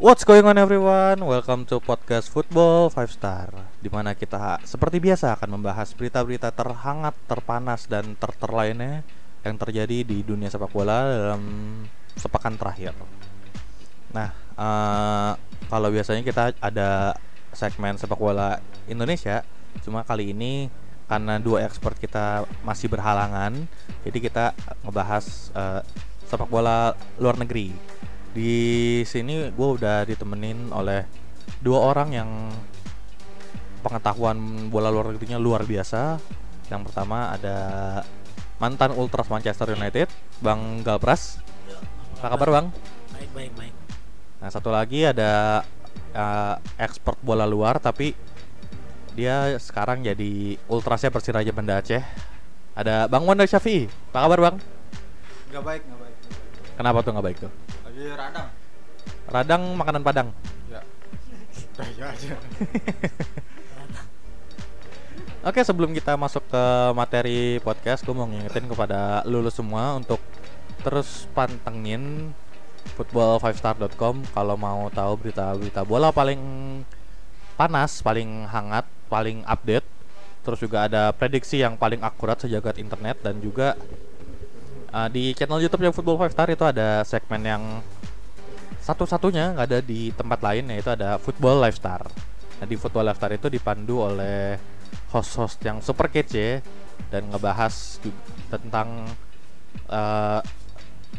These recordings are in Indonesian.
What's going on everyone? Welcome to podcast Football 5 Star Di mana kita seperti biasa akan membahas berita-berita terhangat, terpanas, dan terter lainnya Yang terjadi di dunia sepak bola dalam sepekan terakhir Nah, uh, kalau biasanya kita ada segmen sepak bola Indonesia Cuma kali ini karena dua ekspor kita masih berhalangan Jadi kita ngebahas uh, sepak bola luar negeri di sini gue udah ditemenin oleh dua orang yang pengetahuan bola luar negerinya luar biasa. Yang pertama ada mantan Ultras Manchester United, Bang Galpras. Apa kabar Bang? Baik, baik, baik. Nah satu lagi ada uh, expert bola luar tapi dia sekarang jadi Ultrasnya Persiraja Banda Aceh. Ada Bang Wanda Syafi'i. Apa kabar Bang? Gak baik, gak baik. Kenapa tuh nggak baik tuh? Lagi radang. Radang makanan Padang. Ya. Udah ya aja. Oke sebelum kita masuk ke materi podcast Gue mau ngingetin kepada lulus semua Untuk terus pantengin football5star.com Kalau mau tahu berita-berita bola paling panas, paling hangat, paling update Terus juga ada prediksi yang paling akurat sejagat internet Dan juga uh, di channel youtube yang Football 5 Star itu ada segmen yang satu-satunya nggak ada di tempat lain yaitu ada Football Lifestyle. Nah di Football Lifestyle itu dipandu oleh host-host yang super kece dan ngebahas tentang uh,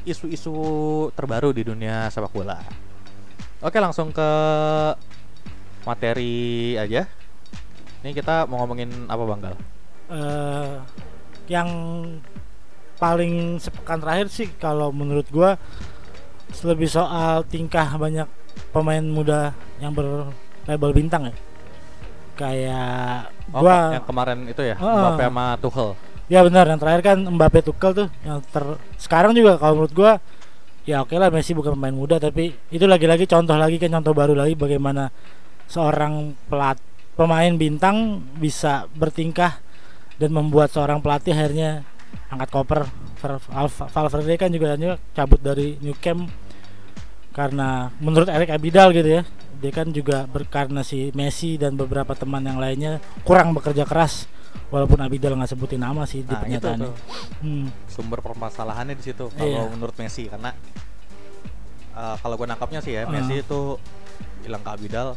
isu-isu terbaru di dunia sepak bola. Oke langsung ke materi aja. Ini kita mau ngomongin apa Banggal? Uh, yang paling sepekan terakhir sih kalau menurut gua lebih soal tingkah banyak pemain muda yang berlabel bintang ya. Kayak Oh, gua yang kemarin itu ya, Oh. Mbappe sama Tuchel. ya benar yang terakhir kan Mbappe Tuchel tuh yang ter sekarang juga kalau menurut gua ya oke lah Messi bukan pemain muda tapi itu lagi-lagi contoh lagi kan contoh baru lagi bagaimana seorang pelat pemain bintang bisa bertingkah dan membuat seorang pelatih akhirnya angkat koper Val- Val- Valverde kan juga juga cabut dari New Camp karena menurut Eric Abidal gitu ya dia kan juga ber- karena si Messi dan beberapa teman yang lainnya kurang bekerja keras walaupun Abidal nggak sebutin nama sih di Nah, itu pernyataannya Hmm. sumber permasalahannya di situ kalau Iya. menurut Messi karena uh, kalau gue nangkapnya sih ya Uh. Messi itu bilang ke Abidal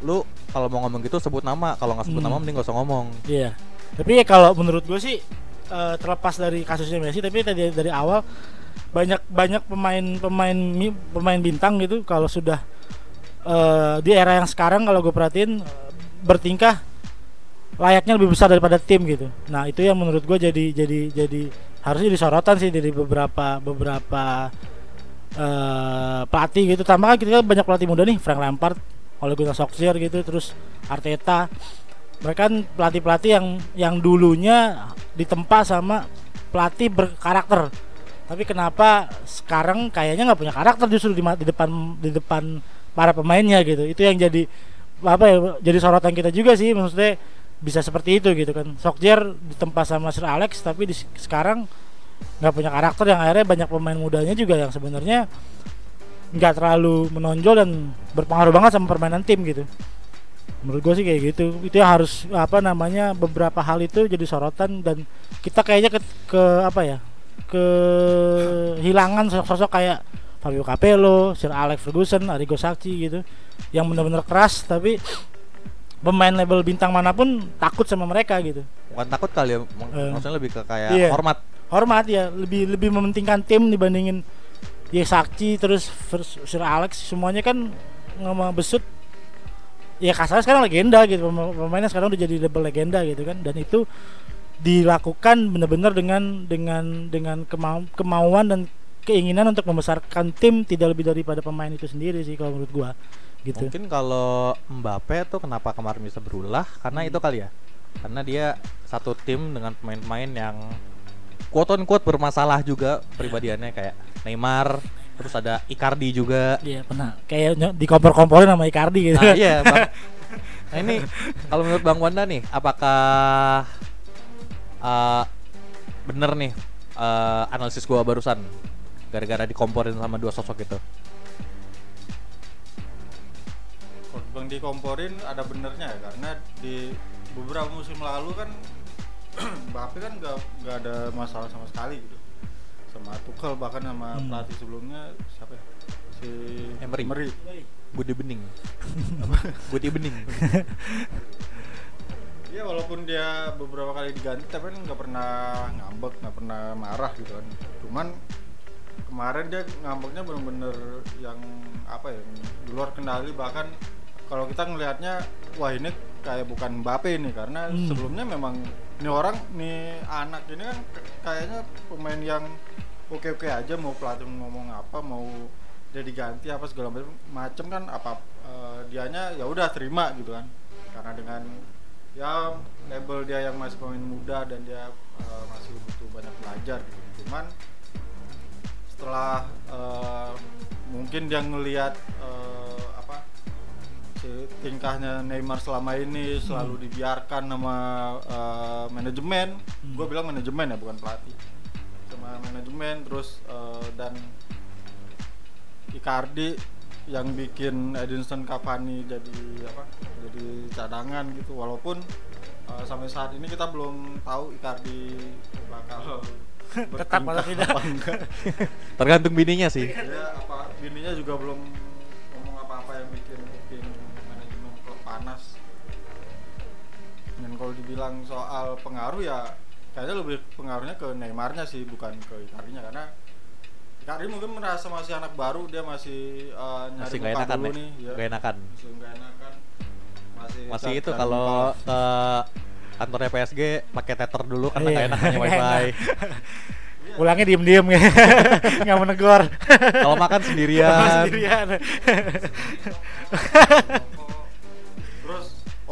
lu kalau mau ngomong gitu sebut nama kalau nggak sebut Hmm. nama mending gak usah ngomong Iya. Tapi ya kalau menurut gue sih eh, terlepas dari kasusnya Messi, tapi tadi dari awal banyak banyak pemain pemain pemain bintang gitu kalau sudah eh, di era yang sekarang kalau gue perhatiin eh, bertingkah layaknya lebih besar daripada tim gitu. Nah itu yang menurut gue jadi jadi jadi harusnya disorotan sih dari beberapa beberapa eh pelatih gitu. Tambah kan kita banyak pelatih muda nih, Frank Lampard, Ole Gunnar Solskjaer gitu, terus Arteta mereka kan pelatih-pelatih yang yang dulunya ditempa sama pelatih berkarakter. Tapi kenapa sekarang kayaknya nggak punya karakter justru di, di depan di depan para pemainnya gitu. Itu yang jadi apa ya jadi sorotan kita juga sih maksudnya bisa seperti itu gitu kan. Solskjaer ditempa sama Sir Alex tapi di, sekarang nggak punya karakter yang akhirnya banyak pemain mudanya juga yang sebenarnya nggak terlalu menonjol dan berpengaruh banget sama permainan tim gitu menurut gue sih kayak gitu. Itu yang harus apa namanya beberapa hal itu jadi sorotan dan kita kayaknya ke, ke apa ya kehilangan sosok-sosok kayak Fabio Capello, Sir Alex Ferguson, Arrigo Sacchi gitu yang benar-benar keras tapi pemain label bintang mana pun takut sama mereka gitu. Bukan takut kali ya Eh. maksudnya lebih ke kayak Iya. hormat. Hormat ya. Lebih lebih mementingkan tim dibandingin ya Sakti terus Sir Alex semuanya kan ngomong besut ya kasarnya sekarang legenda gitu. Pema- pemainnya sekarang udah jadi label legenda gitu kan. Dan itu dilakukan benar-benar dengan dengan dengan kemau- kemauan dan keinginan untuk membesarkan tim tidak lebih daripada pemain itu sendiri sih kalau menurut gua gitu. Mungkin kalau Mbappe tuh kenapa kemarin bisa berulah? Karena Hmm. itu kali ya? Karena dia satu tim dengan pemain-pemain yang quote on quote bermasalah juga pribadiannya kayak Neymar terus ada Icardi juga Iya pernah kayak ny- dikompor-komporin sama Icardi gitu Nah, iya, Bang. Nah, ini kalau menurut Bang Wanda nih, apakah uh, bener nih uh, analisis gua barusan gara-gara dikomporin sama dua sosok itu? Bang dikomporin ada benernya ya karena di beberapa musim lalu kan Mbappe kan nggak nggak ada masalah sama sekali gitu sama Tuchel bahkan sama Hmm. pelatih sebelumnya siapa ya? si Emery. Budi Bening. Budi Bening. Iya walaupun dia beberapa kali diganti tapi kan nggak pernah ngambek nggak pernah marah gitu kan cuman kemarin dia ngambeknya bener-bener yang apa ya di luar kendali bahkan kalau kita ngelihatnya wah ini kayak bukan Mbappe ini karena Hmm. sebelumnya memang ini orang nih anak ini kan kayaknya pemain yang oke-oke aja mau pelatih ngomong apa mau dia diganti apa segala macam kan apa eh, dianya ya udah terima gitu kan karena dengan ya label dia yang masih pemain muda dan dia eh, masih butuh banyak belajar gitu. cuman setelah eh, mungkin dia ngelihat eh, apa tingkahnya Neymar selama ini selalu dibiarkan sama eh, manajemen Hmm. gue bilang manajemen ya bukan pelatih sama manajemen terus eh, dan Icardi yang bikin Edinson Cavani jadi apa jadi cadangan gitu walaupun eh, sampai saat ini kita belum tahu Icardi bakal Tetap atau tidak. Tergantung bininya sih. ya apa bininya juga belum kalau dibilang soal pengaruh ya kayaknya lebih pengaruhnya ke Neymarnya sih bukan ke Icardinya karena Icardi mungkin merasa masih anak baru dia masih eh, nyari Masih gak muka enakan dulu nih ya. Gak enakan. masih nggak enakan masih Masih itu kalau ke kantornya PSG pakai tether dulu karena Iya. nggak enak hanya wifi. Pulangnya diem-diem ya. Nggak mau negor. Kalau makan sendirian. Sendirian.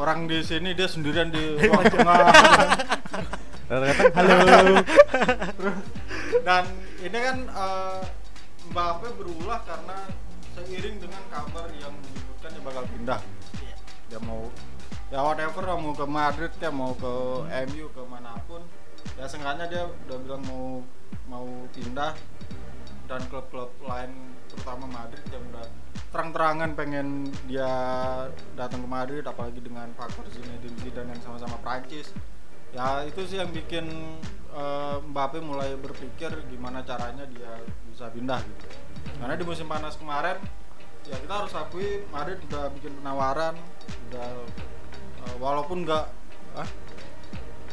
orang di sini dia sendirian di ruang tengah. Datang, Halo. dan ini kan eh, Mbappe berulah karena seiring dengan kabar yang menyebutkan dia bakal pindah. Dia mau ya whatever mau ke Madrid ya mau ke MU ke mana pun. Ya seenggaknya dia udah bilang mau mau pindah dan klub-klub lain terutama Madrid yang udah terang-terangan pengen dia datang ke Madrid apalagi dengan faktor Zinedine Zidane yang sama-sama Prancis. Ya itu sih yang bikin eh, Mbappe mulai berpikir gimana caranya dia bisa pindah gitu. Karena di musim panas kemarin ya kita harus akui Madrid udah bikin penawaran udah eh, walaupun nggak ah,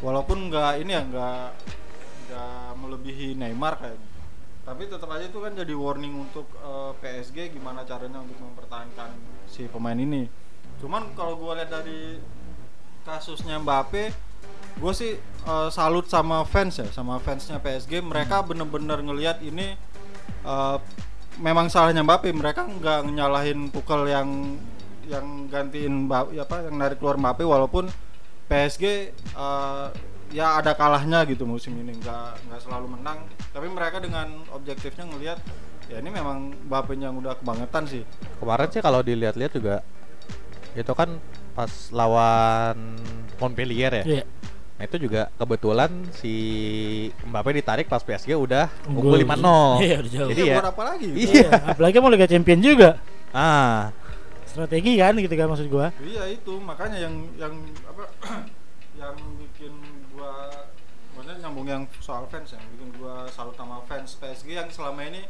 walaupun nggak ini ya nggak nggak melebihi Neymar kayak tapi tetap aja itu kan jadi warning untuk eh, PSG gimana caranya untuk mempertahankan si pemain ini. Cuman kalau gue lihat dari kasusnya Mbappe gue sih eh, salut sama fans ya sama fansnya PSG mereka bener-bener ngelihat ini eh, memang salahnya Mbappe. Mereka nggak nyalahin Tuchel yang yang gantiin Mbappe apa yang narik keluar Mbappe walaupun PSG eh, ya ada kalahnya gitu musim ini nggak nggak selalu menang tapi mereka dengan objektifnya ngelihat ya ini memang Mbappe yang udah kebangetan sih Kemarin sih kalau dilihat-lihat juga itu kan pas lawan Montpellier ya. Iya. Nah itu juga kebetulan si Mbappe ditarik pas PSG udah Unggul. unggul 5-0. Iya, udah jauh. Jadi ya. buat apa lagi gitu? Iya. Apalagi mau Liga Champion juga. Ah, Strategi kan gitu kan maksud gua. Iya itu makanya yang yang apa yang nyambung yang soal fans yang bikin gua salut sama fans PSG yang selama ini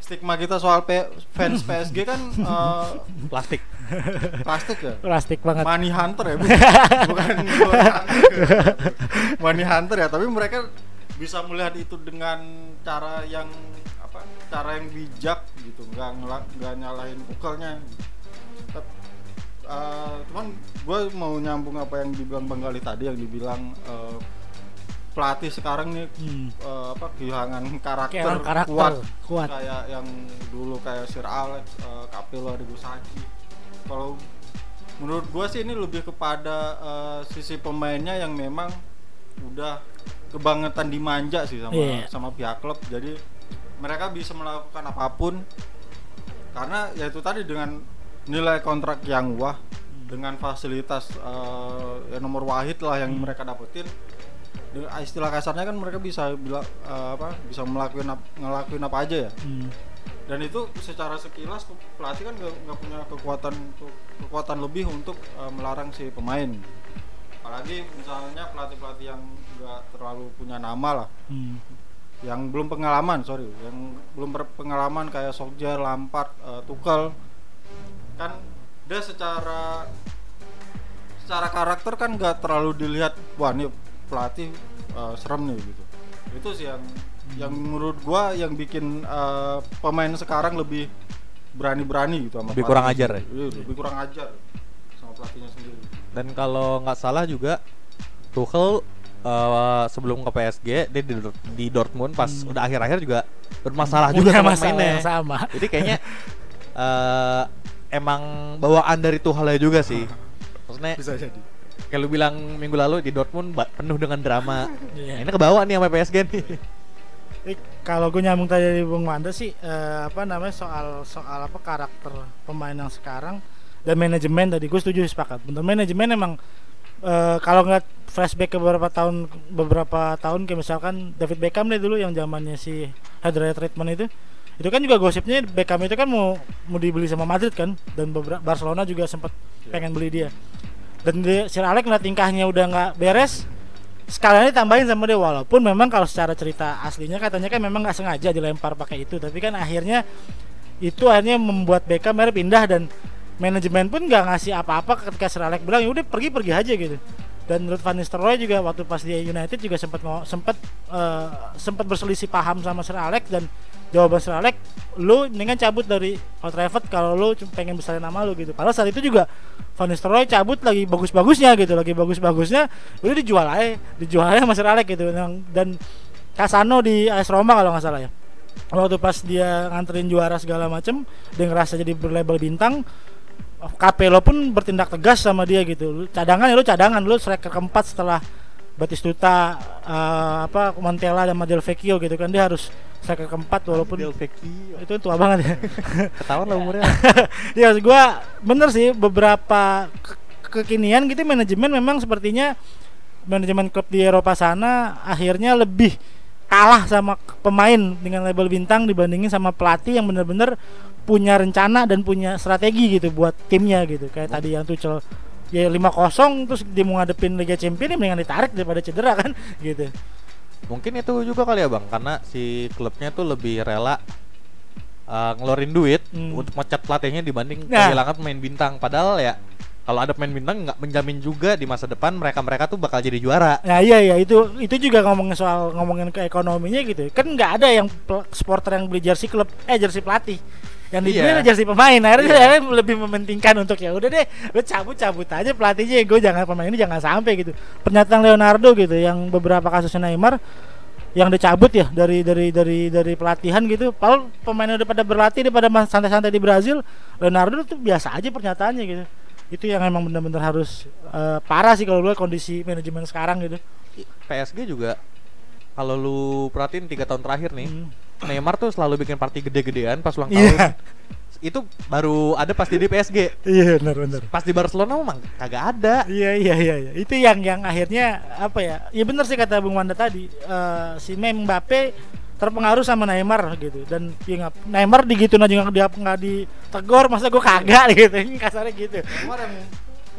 stigma kita soal P- fans PSG kan eh, plastik. plastik ya Plastik banget. money hunter ya bukan money hunter ya tapi mereka bisa melihat itu dengan cara yang apa cara yang bijak gitu nggak ngelak nggak nyalahin pukelnya Tep- eh, cuman gue mau nyambung apa yang dibilang Bang Gali tadi yang dibilang eh, pelatih sekarang nih Hmm. eh, apa kehilangan karakter, Kehilangan karakter, kuat, kuat. kayak yang dulu kayak Sir Alex, uh, Capello, Arrigo Sacchi. Kalau menurut gua sih ini lebih kepada eh, sisi pemainnya yang memang udah kebangetan dimanja sih sama Iya. sama pihak klub. Jadi mereka bisa melakukan apa pun karena ya itu tadi dengan nilai kontrak yang wah dengan fasilitas eh, ya nomor wahid lah yang mereka dapetin istilah kasarnya kan mereka bisa bilang eh, apa bisa melakukan ap- ngelakuin apa aja ya. Hmm. dan itu secara sekilas pelatih kan nggak punya kekuatan kekuatan lebih untuk eh, melarang si pemain. Apalagi misalnya pelatih pelatih yang nggak terlalu punya nama lah. Hmm. yang belum pengalaman sorry. Yang belum berpengalaman kayak Solskjaer, Lampard, Tuchel. Kan dia secara secara karakter kan nggak terlalu dilihat wah ini pelatih eh, serem nih gitu itu sih yang yang menurut gua yang bikin eh, pemain sekarang lebih berani-berani gitu sama Lebih kurang ajar ya? Iya, lebih kurang ajar sama pelatihnya sendiri Dan kalau nggak salah juga Tuchel eh, sebelum ke PSG dia di, di Dortmund pas Hmm. udah akhir-akhir juga bermasalah juga sama masalah mainnya. yang sama. Jadi kayaknya eh, emang bawaan dari Tuchel juga sih. Maksudnya bisa jadi kayak lu bilang minggu lalu di Dortmund penuh dengan drama. Nah, ini kebawa nih sama PSG nih. Eh, kalau gue nyambung tadi dari Bung Wanda sih eh, apa namanya soal soal apa karakter pemain yang sekarang dan manajemen tadi gue setuju sepakat. Bentar manajemen emang eh, kalau nggak flashback ke beberapa tahun beberapa tahun kayak misalkan David Beckham deh dulu yang zamannya si Hydrate treatment itu itu kan juga gosipnya Beckham itu kan mau mau dibeli sama Madrid kan dan beberapa Barcelona juga sempat pengen beli dia dan dia, Sir Alex ngeliat tingkahnya udah nggak beres sekalian ditambahin sama dia. Walaupun memang kalau secara cerita aslinya katanya kan memang nggak sengaja dilempar pakai itu. Tapi kan akhirnya itu akhirnya membuat Beckham akhirnya pindah dan manajemen pun nggak ngasih apa-apa ketika Sir Alex bilang ya udah pergi pergi aja gitu. Dan Ruud van Nistelrooy juga waktu pas dia United juga sempat sempat eh, sempat berselisih paham sama Sir Alex dan jawaban Sir Alex lu mendingan cabut dari Old Trafford kalau lu pengen besarin nama lu gitu. Padahal saat itu juga Van Nistelrooy cabut lagi bagus-bagusnya gitu lagi bagus-bagusnya udah dijual aja dijual aja sama Sir Alex gitu. Dan Casano di AS Roma kalau nggak salah ya. Waktu pas dia nganterin juara segala macem dia ngerasa jadi berlabel bintang Capello pun bertindak tegas sama dia gitu. Cadangan ya lu cadangan lu striker keempat setelah Batistuta eh, apa Montella dan Del Vecchio gitu kan dia harus striker keempat walaupun itu tua banget ya. Ketahuan lah umurnya. ya maksud gua bener sih beberapa ke- kekinian gitu manajemen memang sepertinya manajemen klub di Eropa sana akhirnya lebih kalah sama pemain dengan label bintang dibandingin sama pelatih yang bener-bener punya rencana dan punya strategi gitu buat timnya gitu. Kayak tadi yang Tuchel ya 5-0 terus dia mau ngadepin Liga Champions ya mendingan ditarik daripada cedera kan gitu Mungkin itu juga kali ya bang, karena si klubnya tuh lebih rela uh, ngeluarin duit Hmm. untuk mecat pelatihnya dibanding Nah. kehilangan pemain bintang. Padahal ya kalau ada pemain bintang nggak menjamin juga di masa depan mereka mereka tuh bakal jadi juara. Nah iya iya itu itu juga ngomongin soal ngomongin ke ekonominya gitu. Kan nggak ada yang supporter yang beli jersey klub eh jersey pelatih. Yang dibeli Iya. adalah jersey pemain. Akhirnya Iya. akhirnya lebih mementingkan untuk ya udah deh, lu cabut-cabut aja pelatihnya. Gue jangan pemain ini jangan sampai gitu. Pernyataan Leonardo gitu yang beberapa kasusnya Neymar yang dicabut ya dari dari dari dari pelatihan gitu. Padahal pemainnya udah pada berlatih, dia pada santai-santai di Brazil. Leonardo tuh biasa aja pernyataannya gitu. Itu yang emang benar-benar harus eh, parah sih kalau lu kondisi manajemen sekarang gitu. PSG juga kalau lu perhatiin tiga tahun terakhir nih, Hmm. Neymar tuh selalu bikin party gede-gedean pas ulang Iya. tahun. Itu baru ada pas di PSG. Iya benar benar. Pas di Barcelona memang kagak ada. Iya iya iya iya. Itu yang yang akhirnya apa ya? Ya benar sih kata Bung Wanda tadi. eh, si Mem Mbappe terpengaruh sama Neymar gitu dan ya Neymar digituin aja nggak dia nggak ditegur masa gue kagak gitu kasarnya gitu Neymar yang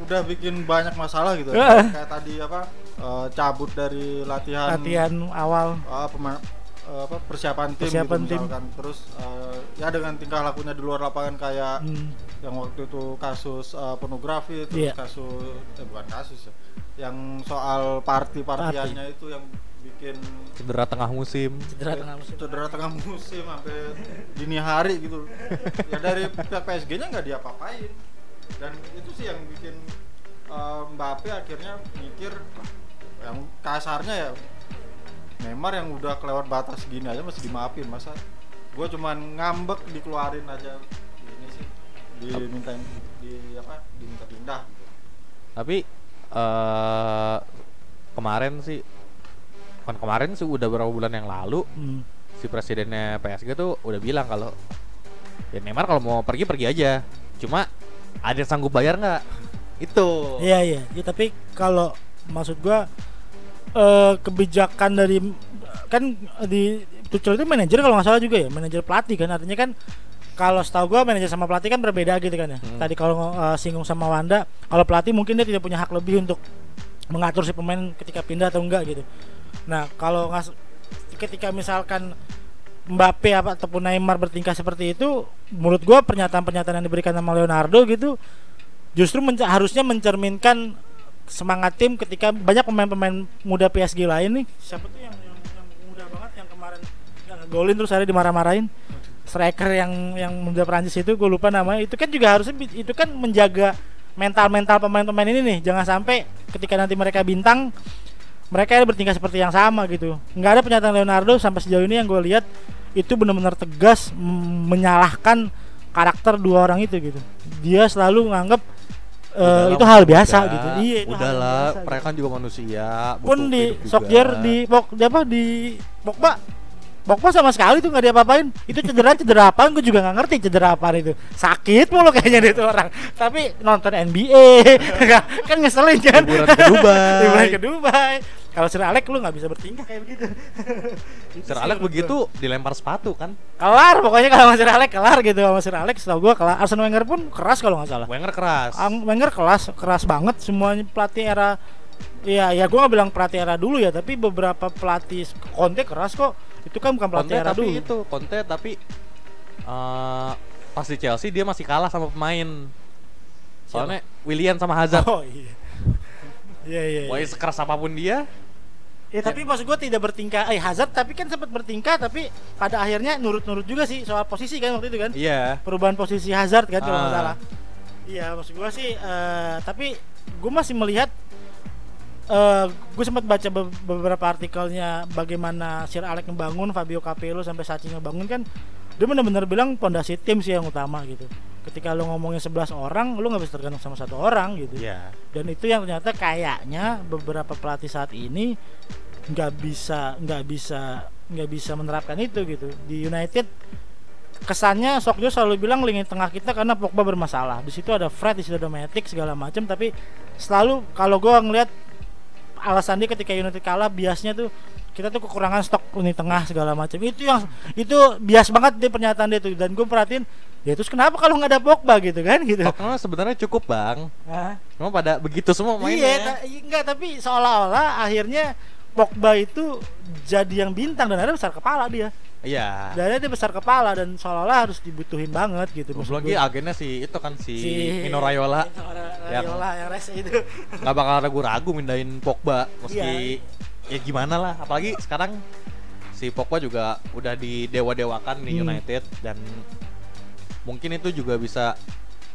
udah bikin banyak masalah gitu Heeh. kayak tadi apa eh, cabut dari latihan latihan awal ah, pema- eh, apa persiapan tim Persiapan gitu tim. misalkan terus eh, ya dengan tingkah lakunya di luar lapangan kayak hmm, yang waktu itu kasus eh, pornografi terus Iya. kasus eh bukan kasus ya yang soal party partiannya itu yang bikin Cedera tengah musim. cedera tengah musim cedera tengah musim sampai dini hari gitu ya dari pihak PSG nya nggak diapa-apain dan itu sih yang bikin eh, Mbappe akhirnya mikir yang kasarnya ya Neymar yang udah kelewat batas gini aja masih dimaafin masa gue cuman ngambek dikeluarin aja ini sih diminta di apa diminta pindah gitu. Tapi eh kemarin sih kan kemarin sih udah beberapa bulan yang lalu Hmm. si presidennya PSG tuh udah bilang kalau ya Neymar kalau mau pergi pergi aja. Cuma ada yang sanggup bayar nggak? Itu. Iya iya, ya, tapi kalau maksud gua eh, kebijakan dari kan di Tuchel itu manajer kalau nggak salah juga ya manajer pelatih kan. Artinya kan kalau setahu gua manajer sama pelatih kan berbeda gitu kan ya. Hmm. tadi kalau uh, singgung sama Wanda kalau pelatih mungkin dia tidak punya hak lebih untuk mengatur si pemain ketika pindah atau enggak gitu. Nah kalau ketika misalkan Mbappe apa ataupun Neymar bertingkah seperti itu menurut gua pernyataan-pernyataan yang diberikan sama Leonardo gitu justru menca- harusnya mencerminkan semangat tim ketika banyak pemain-pemain muda PSG lain nih. Siapa tuh yang yang, yang muda banget yang kemarin yang ngegolin terus ada dimarah-marahin? Striker yang yang muda Prancis itu gue lupa namanya. Itu kan juga harusnya itu kan menjaga mental-mental pemain-pemain ini nih. Jangan sampai ketika nanti mereka bintang mereka bertingkah seperti yang sama gitu. Nggak ada pernyataan Leonardo sampai sejauh ini yang gue lihat itu benar-benar tegas menyalahkan karakter dua orang itu gitu. Dia selalu nganggap Udahlah, itu hal biasa udah, gitu. Iya itu udahlah biasa, mereka kan juga manusia gitu. pun di. Sokjer di Pok di apa di Pogba Pogba sama sekali tuh nggak diapa-apain. Itu cedera cedera apaan gue juga nggak ngerti cedera apa itu. Sakit mulu kayaknya dia itu orang. Tapi nonton NBA kan ngeselin kan? Liburan ke Dubai. liburan ke Dubai kalau Sir Alex lu nggak bisa bertingkah kayak begitu. Itu Sir Alex begitu dilempar sepatu kan? Kelar pokoknya kalau sama Sir Alex kelar gitu. Sama Sir Alex tau gue kelar. Arsene Wenger pun keras kalau nggak salah. Wenger keras. Ang Wenger kelas keras banget. Semuanya pelatih era ya ya gue nggak bilang pelatih era dulu ya tapi beberapa pelatih Conte keras kok. Itu kan bukan Conte pelatih era tapi dulu. itu Conte tapi eh pas di Chelsea dia masih kalah sama pemain. Soalnya William sama Hazard. Oh iya iya iya, Wah, iya. sekeras apa pun dia Ya, tapi maksud gue tidak bertingkah eh Hazard tapi kan sempat bertingkah tapi pada akhirnya nurut-nurut juga sih soal posisi kan waktu itu kan. Iya. Perubahan posisi Hazard kan kalau Ah. salah. Iya maksud gue sih eh, tapi gue masih melihat eh gue sempat baca be- beberapa artikelnya bagaimana Sir Alex ngebangun Fabio Capello sampai Sachi ngebangun kan dia benar-benar bilang pondasi tim sih yang utama gitu ketika lo ngomongin 11 orang lo nggak bisa tergantung sama satu orang gitu. Iya. Dan itu yang ternyata kayaknya beberapa pelatih saat ini nggak bisa nggak bisa nggak bisa menerapkan itu gitu. Di United kesannya Sokjo selalu bilang lini tengah kita karena Pogba bermasalah. Di situ ada Fred di situ ada Matic segala macam tapi selalu kalau gue ngelihat alasan dia ketika United kalah biasnya tuh kita tuh kekurangan stok lini tengah segala macam itu yang itu bias banget dia pernyataan dia tuh. Dan gue perhatiin ya terus kenapa kalau nggak ada Pogba gitu kan gitu Tottenham sebenarnya cukup bang Hah? cuma pada begitu semua Iya, mainnya ta- i- enggak tapi seolah-olah akhirnya Pogba itu jadi yang bintang dan ada besar kepala dia. iya Dan dia besar kepala dan seolah-olah harus dibutuhin banget gitu. Belum lagi gue. agennya si itu kan si, Si- Mino Raiola Mino Ra- Yang- yang rese itu. nggak bakal ragu-ragu mindahin Pogba meski Iya. ya gimana lah apalagi sekarang si Pogba juga udah didewa-dewakan di Hmm. United dan mungkin itu juga bisa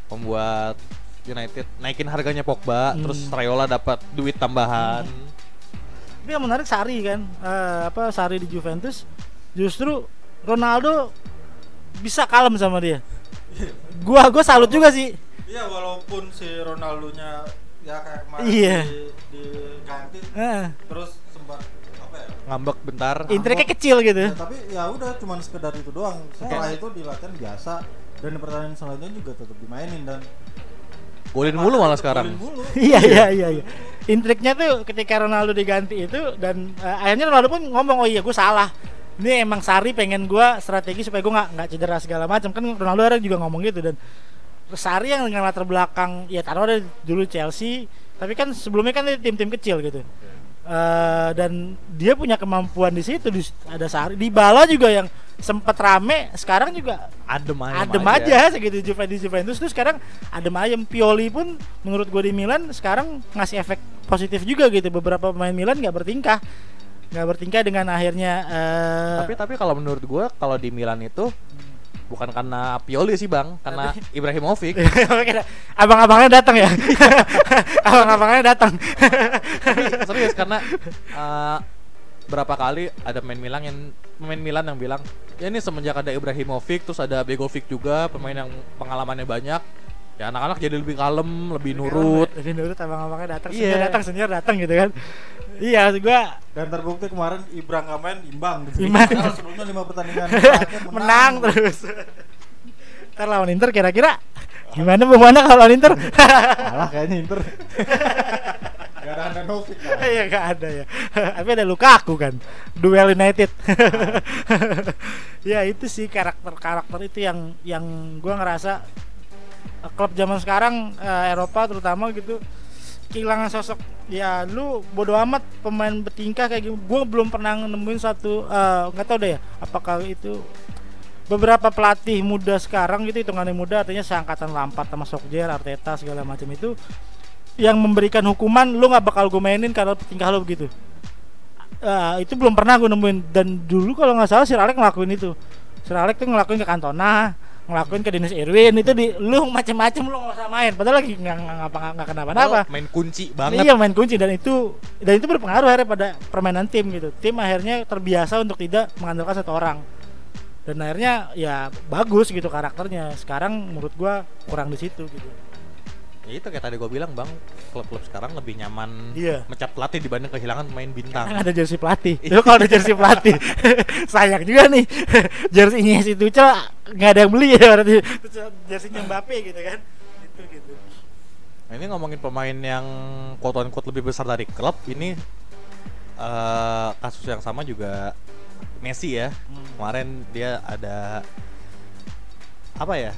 membuat United naikin harganya Pogba Hmm. terus Raiola dapat duit tambahan Tapi yang menarik Sari kan, eh, apa Sari di Juventus justru Ronaldo bisa kalem sama dia. Gua gua salut juga sih. Iya walaupun si Ronaldo-nya ya kayak kemarin Iya. di, diganti Heeh. terus sempat apa ya? ngambek bentar Intriknya kecil gitu. Ya, tapi ya udah cuman sekedar itu doang. Setelah itu di latihan biasa dan di pertandingan selanjutnya juga tetap dimainin dan. Golin mulu malah sekarang. Mulu. iya iya iya iya. Intriknya tuh ketika Ronaldo diganti itu dan eh, akhirnya Ronaldo pun ngomong oh iya gue salah. Ini emang Sari pengen gue strategi supaya gue nggak nggak cedera segala macam. Kan Ronaldo ada juga ngomong gitu dan Sari yang dengan latar belakang ya taruh ada dulu Chelsea. Tapi kan sebelumnya kan dia tim-tim kecil gitu Eh, dan dia punya kemampuan di situ di, ada Sari. Di Bala juga yang sempat rame sekarang juga adem aja adem aja. segitu Juventus di Juventus. Tuh sekarang adem ayem. Pioli pun menurut gue di Milan sekarang ngasih efek positif juga gitu. Beberapa pemain Milan nggak bertingkah nggak bertingkah dengan akhirnya eh, tapi tapi kalau menurut gua kalau di Milan itu bukan karena Pioli sih bang. Karena Ibrahimovic. Abang-abangnya datang ya? Abang-abangnya datang. Serius karena uh, berapa kali ada pemain Milan yang pemain Milan yang bilang ya ini semenjak ada Ibrahimovic terus ada Begovic juga pemain yang pengalamannya banyak ya anak-anak jadi lebih kalem lebih nurut. lebih nurut abang-abangnya datang. Iya. senior datang senior datang gitu kan iya gua Dan terbukti kemarin Ibra nggak main imbang gitu. Imbang. Padahal sebelumnya lima pertandingan terakhir menang terus ntar lawan Inter kira-kira gimana Wanda kalau lawan Inter Kalah kayaknya Inter. Gak ada ada Novik kan. Iya gak ada ya. Tapi ada Lukaku kan. Duel United. ya itu sih karakter-karakter itu yang yang gua ngerasa eh, klub zaman sekarang eh, Eropa terutama gitu kehilangan sosok. Ya lu bodo amat pemain bertingkah kayak gitu gua belum pernah nemuin satu eh, nggak tahu deh ya apakah itu beberapa pelatih muda sekarang gitu hitungannya muda artinya seangkatan Lampard sama Solskjaer Arteta segala macam itu yang memberikan hukuman lu nggak bakal gue mainin karena tingkah lu begitu. Ah, itu belum pernah gue nemuin. Dan dulu kalau nggak salah Sir Alex ngelakuin itu. Sir Alex tuh ngelakuin ke Cantona ngelakuin ke Dennis Irwin itu di lu macem-macem lu nggak usah main padahal lagi nggak nggak ngapa nggak kenapa-napa Oh, main kunci banget. Iya main kunci dan itu dan itu berpengaruh akhirnya pada permainan tim gitu. Tim akhirnya terbiasa untuk tidak mengandalkan satu orang. Dan akhirnya ya bagus gitu karakternya. Sekarang menurut gua kurang di situ gitu. Ya itu kayak tadi gue bilang bang, klub-klub sekarang lebih nyaman Iya. mecat pelatih dibanding kehilangan pemain bintang. Karena ada jersey pelatih. Itu kalau ada jersey pelatih sayang juga nih. Jerseynya si Tuchel nggak ada yang beli ya berarti jerseynya Mbappe gitu kan. Itu gitu. Nah, ini ngomongin pemain yang quote on quote lebih besar dari klub ini eh kasus yang sama juga Messi ya. Hmm. Kemarin dia ada apa ya?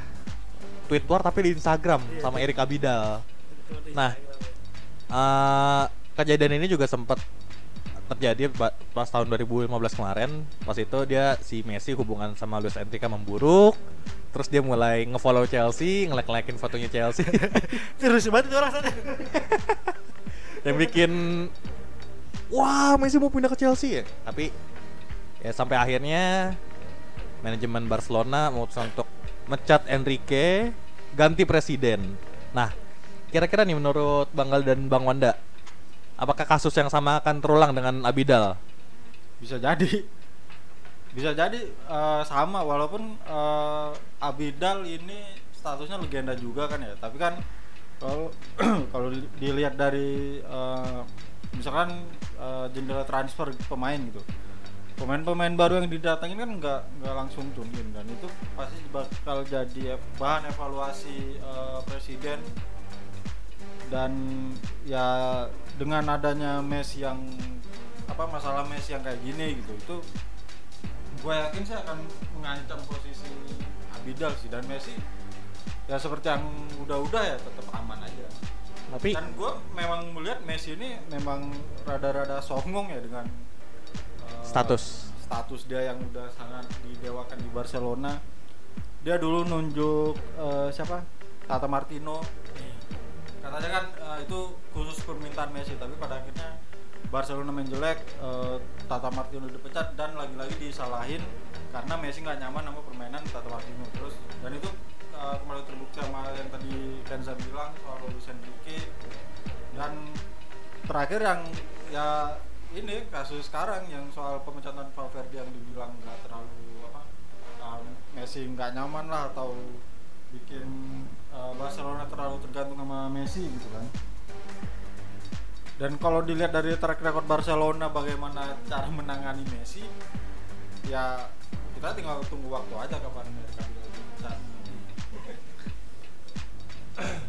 Tweet war tapi di Instagram Iya, sama. Erik Abidal. Nah, eh kejadian ini juga sempat terjadi pas tahun 2015 kemarin. Pas itu dia si Messi hubungan sama Luis Enrique memburuk. Terus dia mulai ngefollow Chelsea, ngelek-ngelekin fotonya Chelsea. terus banget itu orang sana. yang bikin wah Messi mau pindah ke Chelsea ya tapi ya sampai akhirnya manajemen Barcelona memutuskan untuk mecat Enrique ganti presiden. Nah kira-kira nih menurut Bang Gal dan Bang Wanda apakah kasus yang sama akan terulang dengan Abidal? Bisa jadi. Bisa jadi eh, sama. Walaupun eh, Abidal ini statusnya legenda juga kan ya. Tapi kan kalau kalau di- dilihat dari eh, misalkan eh, jendela transfer pemain gitu pemain-pemain baru yang didatangin kan nggak nggak langsung tune in dan itu pasti bakal jadi bahan evaluasi eh, presiden. Dan ya dengan adanya Messi yang apa masalah Messi yang kayak gini gitu itu gue yakin sih akan mengancam posisi Abidal sih. Dan Messi ya seperti yang udah-udah ya tetap aman aja. Tapi dan gue memang melihat Messi ini memang rada-rada songong ya dengan Status. status dia yang udah sangat didewakan di Barcelona. Dia dulu nunjuk eh, siapa? Tata Martino. Katanya kan eh, itu khusus permintaan Messi tapi pada akhirnya Barcelona main jelek eh, Tata Martino dipecat dan lagi-lagi disalahin karena Messi nggak nyaman sama permainan Tata Martino. Terus dan itu eh, kembali terbukti sama yang tadi Kenza bilang soal Luis Enrique. Dan terakhir yang ya ini kasus sekarang yang soal pemecatan Valverde yang dibilang nggak terlalu apa um, Messi nggak nyaman lah atau bikin uh, Barcelona terlalu tergantung sama Messi gitu kan dan kalau dilihat dari track record Barcelona bagaimana cara menangani Messi ya kita tinggal tunggu waktu aja kapan mereka bisa.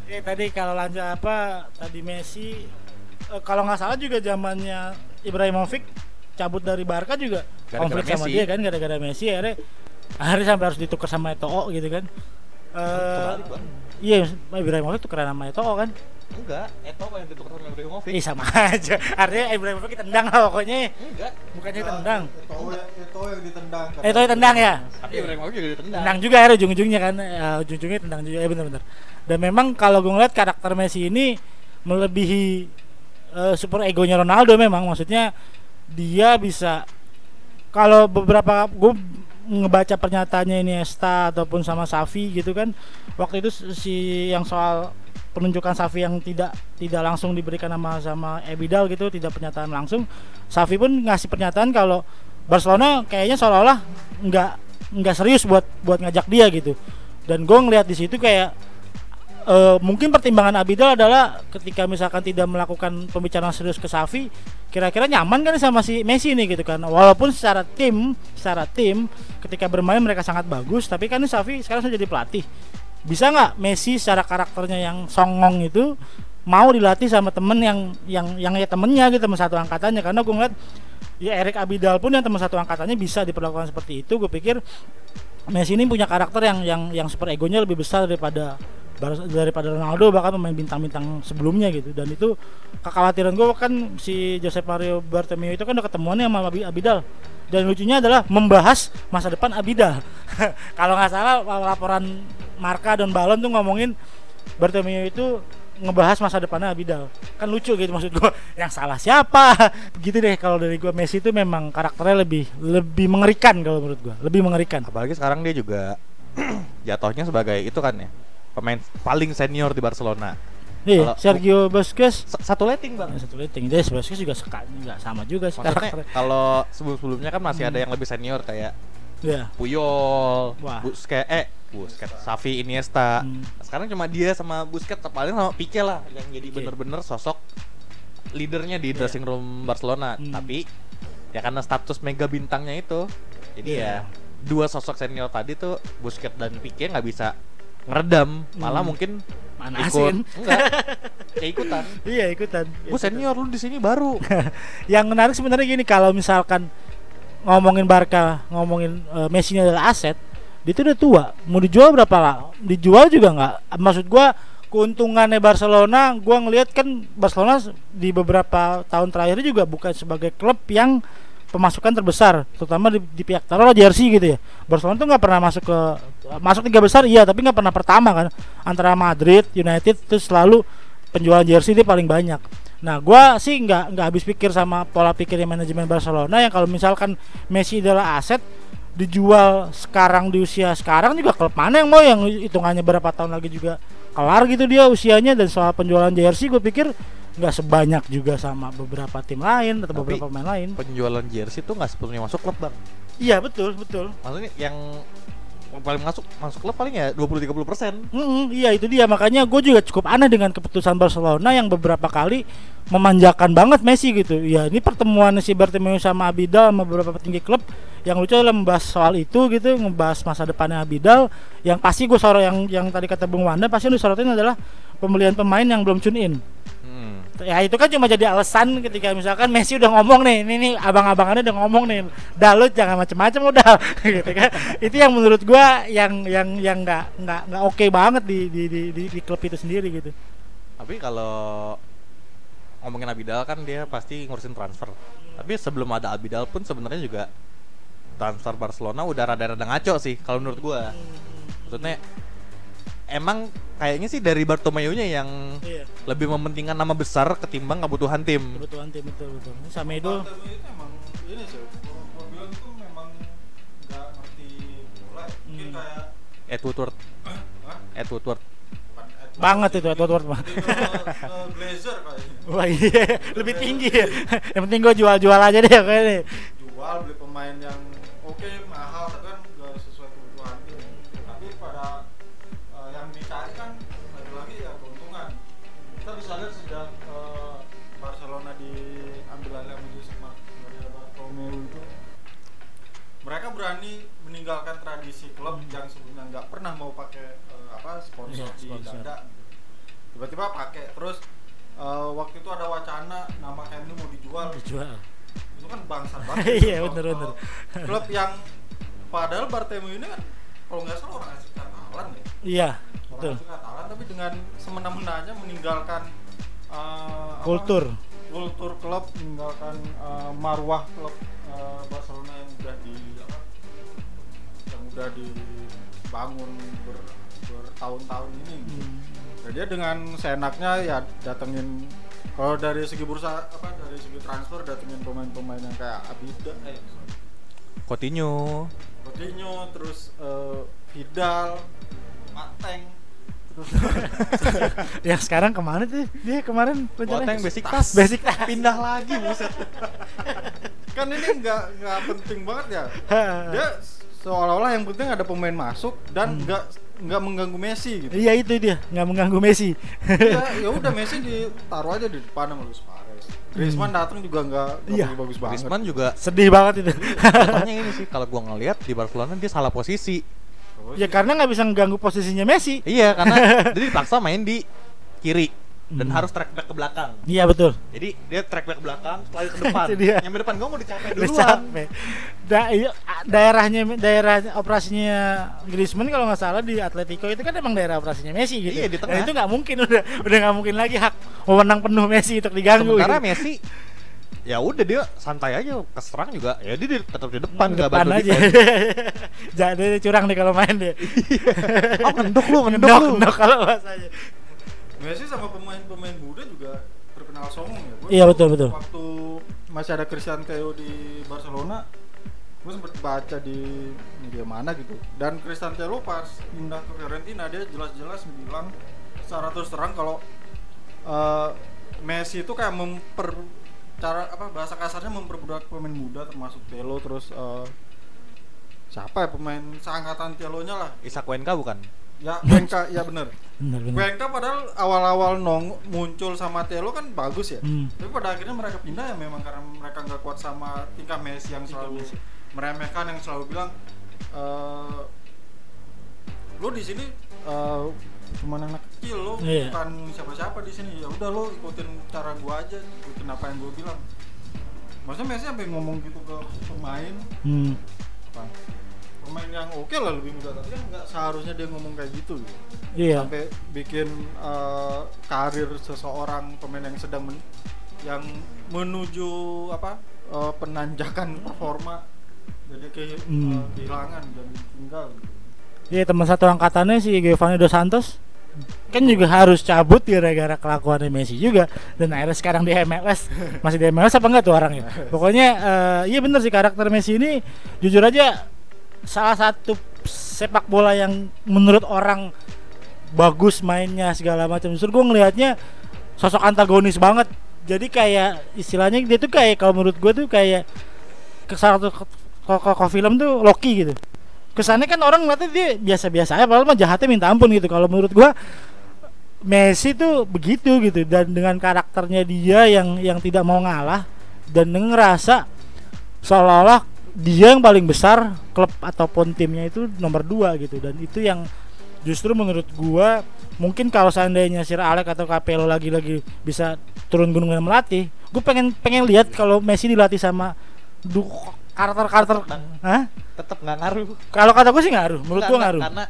Oke tadi kalau lanjut apa tadi Messi eh, kalau nggak salah juga zamannya Ibrahimovic cabut dari Barca juga Gara-gara konflik sama Messi. dia kan gara-gara Messi akhirnya akhirnya sampai harus ditukar sama Eto'o gitu kan. Eh Bang. iya Ibrahimovic tukeran sama Eto'o kan. enggak Eto'o yang ditukar sama Ibrahimovic Ih sama aja. Artinya Ibrahimovic tendang lah pokoknya. enggak Bukannya tendang. Eto'o yang- Eto'o yang ditendang Eto'o tendang ya. tapi Ibrahimovic juga ditendang Tendang juga akhirnya ujung-ujungnya kan. Ya, ujung-ujungnya tendang juga. Ya benar-benar. Dan memang kalau gue ngeliat karakter Messi ini melebihi eh, super egonya Ronaldo memang. Maksudnya dia bisa kalau beberapa gue ngebaca pernyataannya Iniesta ataupun sama Safi gitu kan waktu itu si yang soal penunjukan Safi yang tidak tidak langsung diberikan nama sama Ebidal gitu tidak pernyataan langsung Safi pun ngasih pernyataan kalau Barcelona kayaknya seolah-olah nggak nggak serius buat buat ngajak dia gitu. Dan gue ngeliat di situ kayak eh, mungkin pertimbangan Abidal adalah ketika misalkan tidak melakukan pembicaraan serius ke Safi kira-kira nyaman kan sama si Messi nih gitu kan? Walaupun secara tim secara tim ketika bermain mereka sangat bagus tapi kan ini Safi sekarang sudah jadi pelatih. Bisa nggak Messi secara karakternya yang songong itu mau dilatih sama temen yang yang yang ya temennya gitu teman satu angkatannya? Karena gue ngeliat ya Erik Abidal pun yang teman satu angkatannya bisa diperlakukan seperti itu. Gue pikir Messi ini punya karakter yang yang yang super egonya lebih besar daripada daripada Ronaldo bahkan pemain bintang-bintang sebelumnya gitu. Dan itu kekhawatiran gue kan si Josep Mario Bartomeu itu kan udah ketemuannya sama Abi- Abidal. Dan lucunya adalah membahas masa depan Abidal. Kalau nggak salah laporan Marka dan Balon tuh ngomongin Bartomeu itu ngebahas masa depannya Abidal. Kan lucu gitu maksud gua. Yang salah siapa? Gitu deh kalau dari gua Messi itu memang karakternya lebih lebih mengerikan kalau menurut gua. Lebih mengerikan. Apalagi sekarang dia juga jatuhnya sebagai itu kan ya pemain paling senior di Barcelona. Iya, Kalau- Sergio Busquets satu letting bang. Ya, satu rating dia Busquets juga seka, nggak sama juga sih Maksudnya karakternya kalau sebelum-sebelumnya kan masih ada yang lebih senior kayak ya Puyol, Wah. Busquets, eh Busquets, Xavi, Iniesta. Hmm. Sekarang cuma dia sama Busquets paling sama Pique lah yang jadi bener-bener sosok leadernya di Iya. dressing room Barcelona. Hmm. Tapi ya karena status mega bintangnya itu, jadi Iya. ya dua sosok senior tadi tuh Busquets dan Pique nggak bisa ngeredam, malah Hmm. mungkin manasin. ikut. Enggak. Ya ikutan. iya ikutan. Gue senior lu di sini baru. yang menarik sebenarnya gini kalau misalkan ngomongin Barca ngomongin eh, Messi ini adalah aset dia itu udah tua. Mau dijual berapa lah? Dijual juga nggak. Maksud gua keuntungannya Barcelona gua ngelihat kan Barcelona di beberapa tahun terakhir juga bukan sebagai klub yang pemasukan terbesar terutama di, di pihak taruhlah jersey gitu ya. Barcelona tuh nggak pernah masuk ke masuk tiga besar iya tapi nggak pernah pertama kan. Antara Madrid United itu selalu penjualan jersey dia paling banyak. Nah, gua sih nggak nggak habis pikir sama pola pikirnya manajemen Barcelona yang kalau misalkan Messi adalah aset dijual sekarang di usia sekarang juga klub mana yang mau yang hitungannya berapa tahun lagi juga kelar gitu dia usianya dan soal penjualan jersey gue pikir nggak sebanyak juga sama beberapa tim lain atau Tapi- beberapa pemain lain. Penjualan jersey tuh nggak sepenuhnya masuk klub bang. Iya betul betul. Maksudnya yang paling masuk masuk klub paling ya 20-30 persen. Mm, iya itu dia makanya gue juga cukup aneh dengan keputusan Barcelona yang beberapa kali memanjakan banget Messi gitu. Ya ini pertemuan si Bartomeu sama Abidal sama beberapa petinggi klub yang lucu adalah membahas soal itu gitu, ngebahas masa depannya Abidal. Yang pasti gue sorot yang yang tadi kata Bung Wanda pasti yang disorotin adalah pembelian pemain yang belum tune in. Hmm. Ya itu kan cuma jadi alasan ketika misalkan Messi udah ngomong nih, ini nih abang-abangannya udah ngomong nih, dalut jangan macem-macem udah, gitu kan. Itu yang menurut gua yang yang yang nggak nggak nggak oke banget di di, di di di klub itu sendiri gitu. Tapi kalau ngomongin Abidal kan dia pasti ngurusin transfer. Tapi sebelum ada Abidal pun sebenarnya juga transfer Barcelona udah rada-rada ngaco sih kalau menurut gua. Maksudnya emang kayaknya sih dari Bartomeu-nya yang Iya, lebih mementingkan nama besar ketimbang kebutuhan tim. kebutuhan tim betul betul. Bartomeu itu emang ini sih bilang tuh memang nggak ngerti bola mungkin Hmm. kayak Ed Woodward, Hah? Ed Woodward. Bukan Edward. banget itu Edward mah. Ke- ke Glazer kayaknya Wah iya, lebih tinggi ya. Yang penting gua jual-jual aja deh kayaknya. jual beli pemain yang sponsor Iya, sponsor. tiba-tiba pakai terus eh, waktu itu ada wacana nama Nou mau dijual Dijual. itu kan bangsat banget Iya, bener, bener. kalau klub yang padahal Bartomeu ini kan kalau nggak salah orang asli Katalan ya Iya, orang betul. asli Katalan tapi dengan semena-menanya meninggalkan eh, apa, Kultur. kultur klub meninggalkan eh, marwah klub eh, Barcelona yang udah di apa yang udah dibangun ber, bertahun-tahun ini gitu. Hmm. Nah, dia dengan seenaknya ya datengin kalau dari segi bursa apa dari segi transfer datengin pemain-pemain yang kayak Abida eh Coutinho, Coutinho terus eh, Vidal Mateng terus Yang sekarang ke mana tuh? Dia kemarin Boateng rencananya? basic tas. Basic tas. Pindah lagi buset. kan ini nggak nggak penting banget ya dia seolah-olah yang penting ada pemain masuk dan Hmm. Nggak mengganggu Messi gitu Iya itu dia, nggak mengganggu Messi. ya ya udah Messi ditaruh aja di depan sama Luis Suarez Griezmann datang juga nggak Iya. bagus banget Griezmann juga Sedih banget itu. katanya ini sih kalau gua ngelihat di Barcelona dia salah posisi. Terus ya karena nggak bisa mengganggu posisinya Messi. Iya, karena dia dipaksa main di kiri. Dan Hmm. harus track back ke belakang. Iya betul. Jadi dia track back ke belakang, lari ke depan. Yang depan gua mau dicapai duluan. Da iya, daerahnya daerah operasinya Griezmann kalau nggak salah di Atletico itu kan emang daerah operasinya Messi gitu. Iya, di Dan tengah. itu nggak mungkin udah udah nggak mungkin lagi hak wewenang penuh Messi untuk diganggu. Sementara gitu. Messi ya udah dia santai aja keserang juga ya dia di- tetap di depan nggak depan bantu aja. Jadi curang nih kalau main dia. oh ngendok lu Ngendok, lu kalau bahasanya. Messi sama pemain-pemain muda juga terkenal songong ya. Gua Iya, betul, betul. Waktu masih ada Cristiano Theo di Barcelona, gue sempet baca di media mana gitu. Dan Cristiano Theo pas pindah ke Fiorentina dia jelas-jelas bilang secara terus terang kalau eh, Messi itu kayak memper cara apa bahasa kasarnya memperbudak pemain muda termasuk Telo terus eh, siapa ya pemain seangkatan Telonya lah Isak Wenka bukan ya Wenka ya bener Benar benar. Padahal awal-awal nong muncul sama Telo kan bagus ya. Hmm. Tapi pada akhirnya mereka pindah ya memang karena mereka nggak kuat sama tingkah Messi yang selalu Messi. meremehkan yang selalu bilang eh lu di sini eh cuma anak kecil lo Iya. bukan siapa-siapa di sini ya udah lo ikutin cara gua aja ikutin apa yang gua bilang maksudnya Messi sampai ngomong gitu ke pemain Hmm. apa pemain yang oke lah lebih muda. Tapi kan nggak seharusnya dia ngomong kayak gitu gitu. Iya. sampai bikin eh, karir seseorang pemain yang sedang men- yang menuju apa eh, penanjakan performa jadi ke, eh, Hmm. kehilangan dan tinggal. Gitu. Iya teman satu angkatannya si Giovanni Dos Santos. Kan juga harus cabut gara-gara kelakuannya Messi juga. Dan akhirnya sekarang di MLS masih di MLS apa enggak tuh orangnya? Pokoknya eh, iya bener sih karakter Messi ini. Jujur aja salah satu sepak bola yang menurut orang bagus mainnya segala macam. Justru gue ngelihatnya sosok antagonis banget. Jadi kayak istilahnya dia tuh kayak kalau menurut gue tuh kayak ke salah satu kok film tuh Loki gitu. Kesannya kan orang ngeliatnya dia biasa-biasa aja padahal mah jahatnya minta ampun gitu. Kalau menurut gua Messi tuh begitu gitu. Dan dengan karakternya dia yang yang tidak mau ngalah dan ngerasa seolah-olah dia yang paling besar klub ataupun timnya itu nomor dua gitu dan itu yang justru menurut gua mungkin kalau seandainya Sir Alex atau Capello lagi-lagi bisa turun gunung dan melatih gue pengen pengen lihat kalau Messi dilatih sama du karakter-karakter Hah? tetap nggak ngaruh Kalau kata gue sih ngaruh, menurut gue ngaruh. karena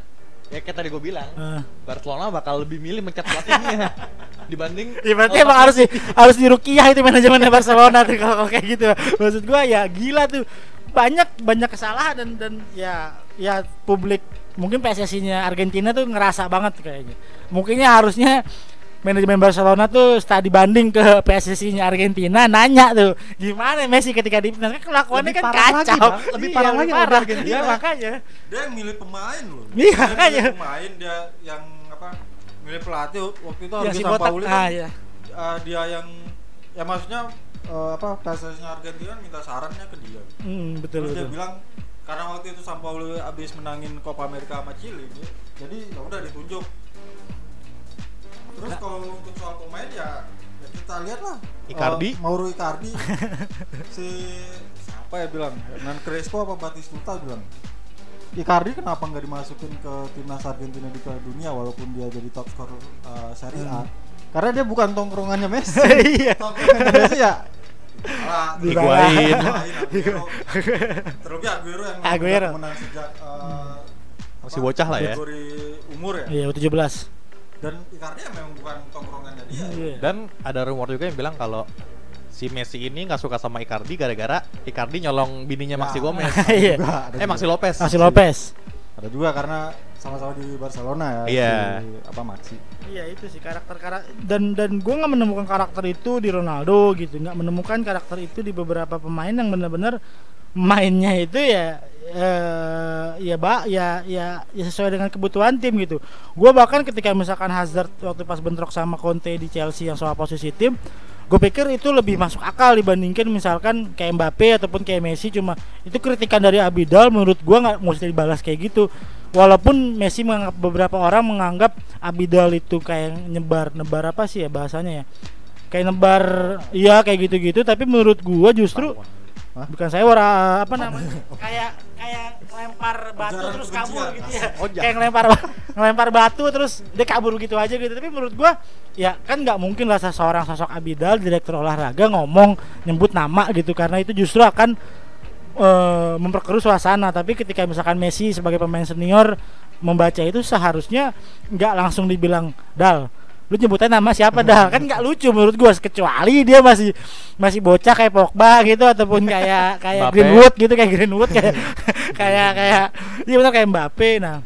ya kayak tadi gue bilang Eh. Barcelona bakal lebih milih mencat pelatihnya dibanding Ya berarti emang harus di harus dirukiah itu manajemennya Barcelona tuh kalau kayak gitu. Maksud gua ya gila tuh. Banyak banyak kesalahan dan dan ya ya publik mungkin PSSI-nya Argentina tuh ngerasa banget kayaknya. Mungkinnya harusnya manajemen Barcelona tuh setelah dibanding ke PSSI-nya Argentina nanya tuh gimana Messi ketika di kan kelakuannya Lebih kan parah lagi, kacau. Bang. Lebih Iya, parah lagi parah. Argentina. Iya, makanya. dia yang milih pemain loh Iya, dia makanya. milih pemain dia yang apa milih pelatih waktu itu Ya harus si sama botak. Pauli Ah kan ya. eh, dia yang ya maksudnya eh, apa? Argentina minta sarannya ke dia. Hmm, betul terus dia betul. bilang karena waktu itu Sampaoli abis menangin Copa America sama Chile dia- jadi ya udah ditunjuk. Terus kalau untuk soal pemain ya, ya kita lihat lah Icardi. Eh, Mauro Icardi. Si siapa ya bilang? Nan Crespo apa Batistuta bilang? Icardi kenapa nggak dimasukin ke timnas Argentina di Piala Dunia walaupun dia jadi top skor eh, Serie A? Karena dia bukan tongkrongannya Messi. Iya. tongkrongannya Messi ya Higuain. Higuain, Aguero. Terlebih Aguero yang Aguero. temenan sejak eh, Masih apa, bocah lah ya. kategori umur ya. Iya, 17. Dan Icardi ya memang bukan tongkrongannya dia. Iya. dan ada rumor juga yang bilang kalau si Messi ini nggak suka sama Icardi gara-gara Icardi nyolong bininya Ya, Maxi Gomez Iya. eh. Maxi Lopez Masih Lopez. Ada juga karena sama-sama di Barcelona ya. Iya. si, apa Maxi. Iya itu sih karakter karakter dan dan gue nggak menemukan karakter itu di Ronaldo gitu nggak menemukan karakter itu di beberapa pemain yang benar-benar mainnya itu ya eh, ya ba ya ya ya sesuai dengan kebutuhan tim gitu. Gue bahkan ketika misalkan Hazard waktu pas bentrok sama Conte di Chelsea yang soal posisi tim, gue pikir itu lebih masuk akal dibandingkan misalkan kayak Mbappe ataupun kayak Messi cuma itu kritikan dari Abidal menurut gue nggak mesti dibalas kayak gitu. Walaupun Messi menganggap beberapa orang menganggap Abidal itu kayak nyebar nebar apa sih ya bahasanya ya? Kayak nebar iya kayak gitu-gitu tapi menurut gua justru Hah? bukan saya ora apa namanya kayak kayak lempar batu Ujaran terus kabur kebencian. gitu ya Oh, jangan. kayak ngelempar ngelempar batu terus dia kabur gitu aja gitu tapi menurut gua ya kan nggak mungkin lah seseorang sosok Abidal direktur olahraga ngomong nyebut nama gitu karena itu justru akan eh, memperkeruh suasana tapi ketika misalkan Messi sebagai pemain senior membaca itu seharusnya nggak langsung dibilang dal lu nyebutnya nama siapa dal kan nggak lucu menurut gua kecuali dia masih masih bocah kayak Pogba gitu ataupun kayak kayak Mbappe. Greenwood gitu kayak Greenwood kayak kayak kayak iya benar kayak Mbappe nah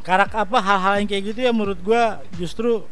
karak apa hal-hal yang kayak gitu ya menurut gua justru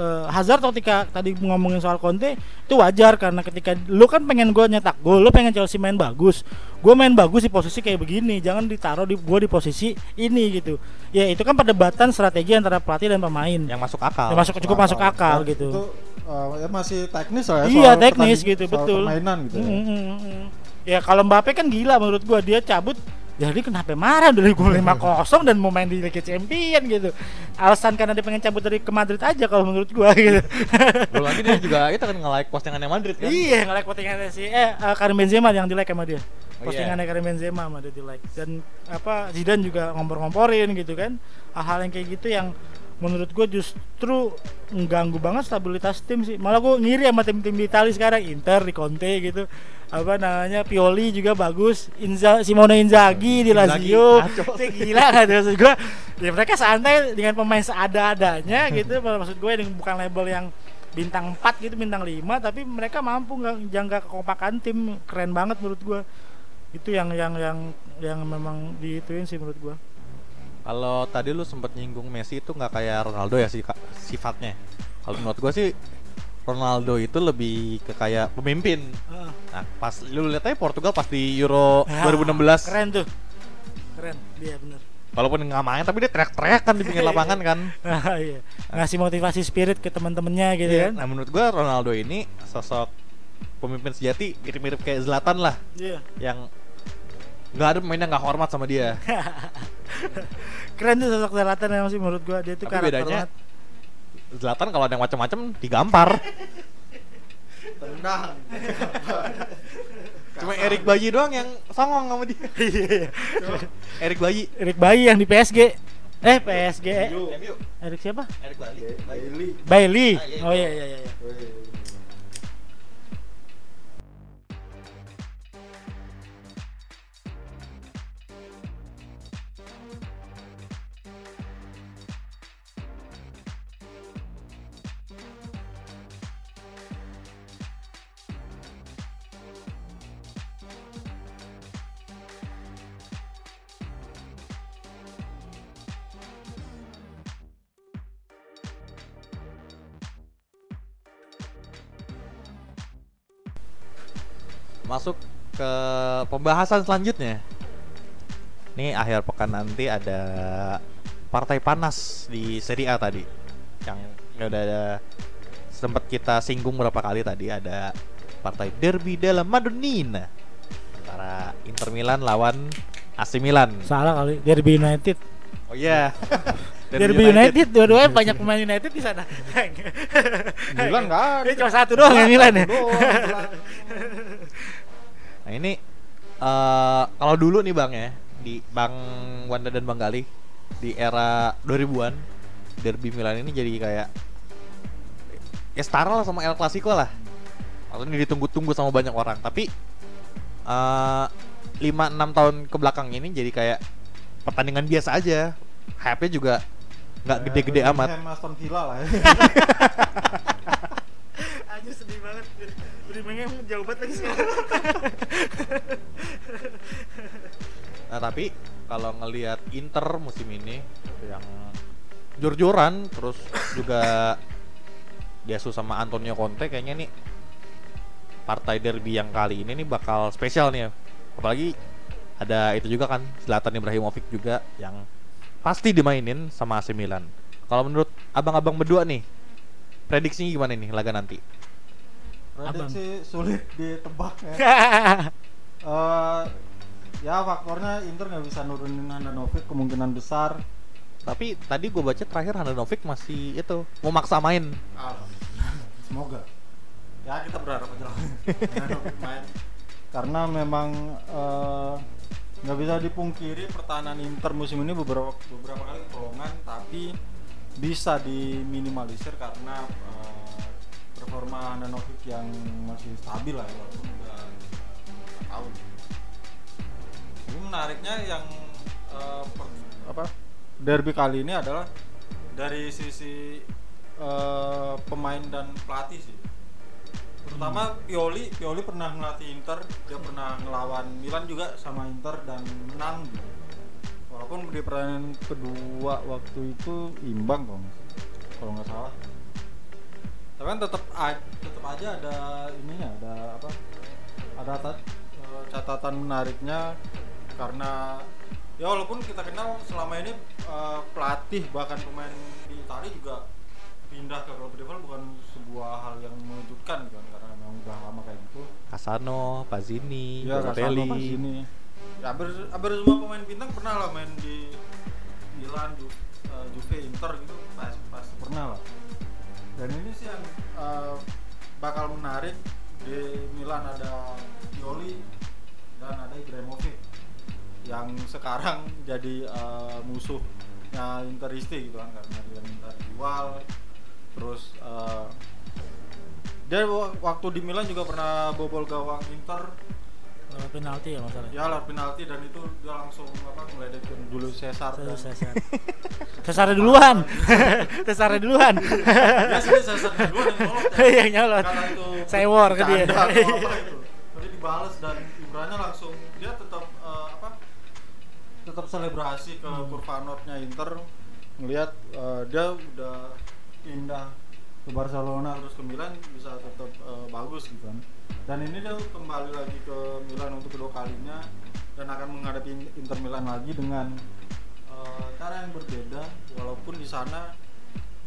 eh, Hazard ketika tadi ngomongin soal Conte itu wajar karena ketika lu kan pengen gua nyetak gol lu pengen Chelsea main bagus gue main bagus di posisi kayak begini jangan ditaruh di gua di posisi ini gitu ya itu kan perdebatan strategi antara pelatih dan pemain yang masuk akal. yang masuk cukup masuk akal Dan gitu Itu uh, ya masih teknis lah ya. Iya, soal teknis gitu, soal betul. Permainan gitu. ya. Mm, mm, mm. Ya kalau Mbappe kan gila menurut gua dia cabut jadi kenapa marah dari gol 5-0 dan mau main di Liga Champion gitu. Alasan karena dia pengen cabut dari ke Madrid aja kalau menurut gua gitu. Belum lagi dia juga itu kan nge-like postingannya Madrid kan. iya, nge-like postingannya si eh eh, Karim Benzema yang di-like sama dia. Oh, Postingannya Karim Benzema sama dia di-like dan apa Zidane juga ngompor-ngomporin gitu kan. Hal-hal yang kayak gitu yang menurut gue justru mengganggu banget stabilitas tim sih. Malah gue ngiri sama tim-tim di Italia sekarang. Inter di Conte gitu. Apa namanya Pioli juga bagus. Inza, Simone Inzaghi di Lazio. gila kan maksud gue ya mereka santai dengan pemain seada-adanya gitu. Maksud gue yang bukan label yang bintang 4 gitu bintang 5 tapi mereka mampu nggak jaga kekompakan tim keren banget menurut gue itu yang yang yang yang memang diituin sih menurut gue Kalau tadi lu sempat nyinggung Messi itu nggak kayak Ronaldo ya sih sifatnya. Kalau menurut gua sih Ronaldo itu lebih ke kayak pemimpin. Nah, pas lu lihat aja Portugal pas di Euro Ah, 2016. keren tuh keren dia bener Walaupun nggak main tapi dia teriak-teriak kan di pinggir lapangan kan. Ah, iya. ngasih motivasi spirit ke teman-temannya gitu kan Nah, menurut gua Ronaldo ini sosok pemimpin sejati mirip-mirip kayak Zlatan lah iya yang nggak ada pemain yang nggak hormat sama dia. keren tuh sosok Zlatan emang sih menurut gua dia tuh Tapi karakter bedanya banget. Zlatan kalau ada yang macam-macam digampar. Tendang. Cuma Erik Bayi doang yang songong sama dia. Iya. Erik Bayi. Erik Bayi yang di PSG eh PSG. Erik siapa Erik Bayi. Bailey. Bailey Ah, iya, oh iya. iya iya Masuk ke pembahasan selanjutnya. Nih akhir pekan nanti ada partai panas di Serie A tadi. Yang udah ada sempat kita singgung berapa kali tadi ada partai derby della Madonnina antara Inter Milan lawan AC Milan. salah kali Derby United Oh iya. Derby United, dua-duanya banyak pemain United di sana Milan nggak ada. ini cuma satu doang yang Milan ya. Nah ini eh kalau dulu nih bang ya di Bang Wanda dan Bang Gali di era 2000-an Derby Milan ini jadi kayak ya setara lah sama El Clasico lah. Maksudnya ditunggu-tunggu sama banyak orang. Tapi eh 5-6 tahun ke belakang ini jadi kayak pertandingan biasa aja. Hype-nya juga nggak gede-gede Ya, amat. Birmingham Aston Villa lah ya. Anjir sedih banget Birmingham jauh banget lagi sekarang Nah tapi kalau ngelihat Inter musim ini yang jor-joran terus juga diasuh sama Antonio Conte kayaknya nih partai derby yang kali ini nih bakal spesial nih ya. Apalagi ada itu juga kan Zlatan Ibrahimovic juga yang pasti dimainin sama AC Milan. Kalau menurut abang-abang berdua nih prediksinya gimana nih laga nanti? Prediksi sulit ditebak ya. Eh, ya faktornya Inter nggak bisa nurunin Handanovic kemungkinan besar. Tapi tadi gue baca terakhir Handanovic masih itu mau maksa main. Semoga. Ya kita berharap aja lah. Handanovic main. Karena memang eh, nggak bisa dipungkiri pertahanan Inter musim ini beberapa beberapa kali kecolongan tapi bisa diminimalisir karena uh, performa Handanovic yang masih stabil lah ya walaupun udah tahun. Tapi menariknya yang uh, per- apa derby kali ini adalah dari sisi uh, pemain dan pelatih sih. Terutama Pioli, Pioli pernah ngelatih Inter, dia pernah ngelawan Milan juga sama Inter dan menang. Walaupun di pertandingan kedua waktu itu imbang nggak- kalau nggak salah. Tapi kan tetap tetap aja ada ininya, ada apa? Ada eh, catatan menariknya karena ya walaupun kita kenal selama ini eh, pelatih bahkan pemain di Italia juga pindah ke klub rival bukan sebuah hal yang mengejutkan kan karena memang udah lama kayak gitu. Casano, Pazini, Iya, Balotelli. Casano pas ini. Ya, hampir, hampir semua pemain bintang pernah lah main di Milan, Ju, eh, Juve, Inter gitu, pas pasti pernah lah. Dan ini sih yang eh, bakal menarik di Milan ada Pioli dan ada Ibrahimovic yang sekarang jadi eh, musuhnya Interisti gitu kan karena dia minta dijual terus eh, dia wa- waktu di Milan juga pernah bobol gawang Inter Lewat penalti ya masalahnya. ya lewat penalti dan itu dia langsung apa ngeledekin dulu Cesar Cesar. Cesar duluan. Cesar duluan. ya sih Cesar dulu yang nyolot ya Yang nyolot. karena itu Sewor ke dia. tapi dibales dan Ibrahnya langsung dia tetap eh, apa tetap selebrasi ke Hmm. Kurvanotnya Inter ngelihat eh, dia udah pindah ke Barcelona terus ke Milan bisa tetap eh, bagus gitu kan dan ini dia kembali lagi ke Milan untuk kedua kalinya dan akan menghadapi Inter Milan lagi dengan eh, cara yang berbeda walaupun di sana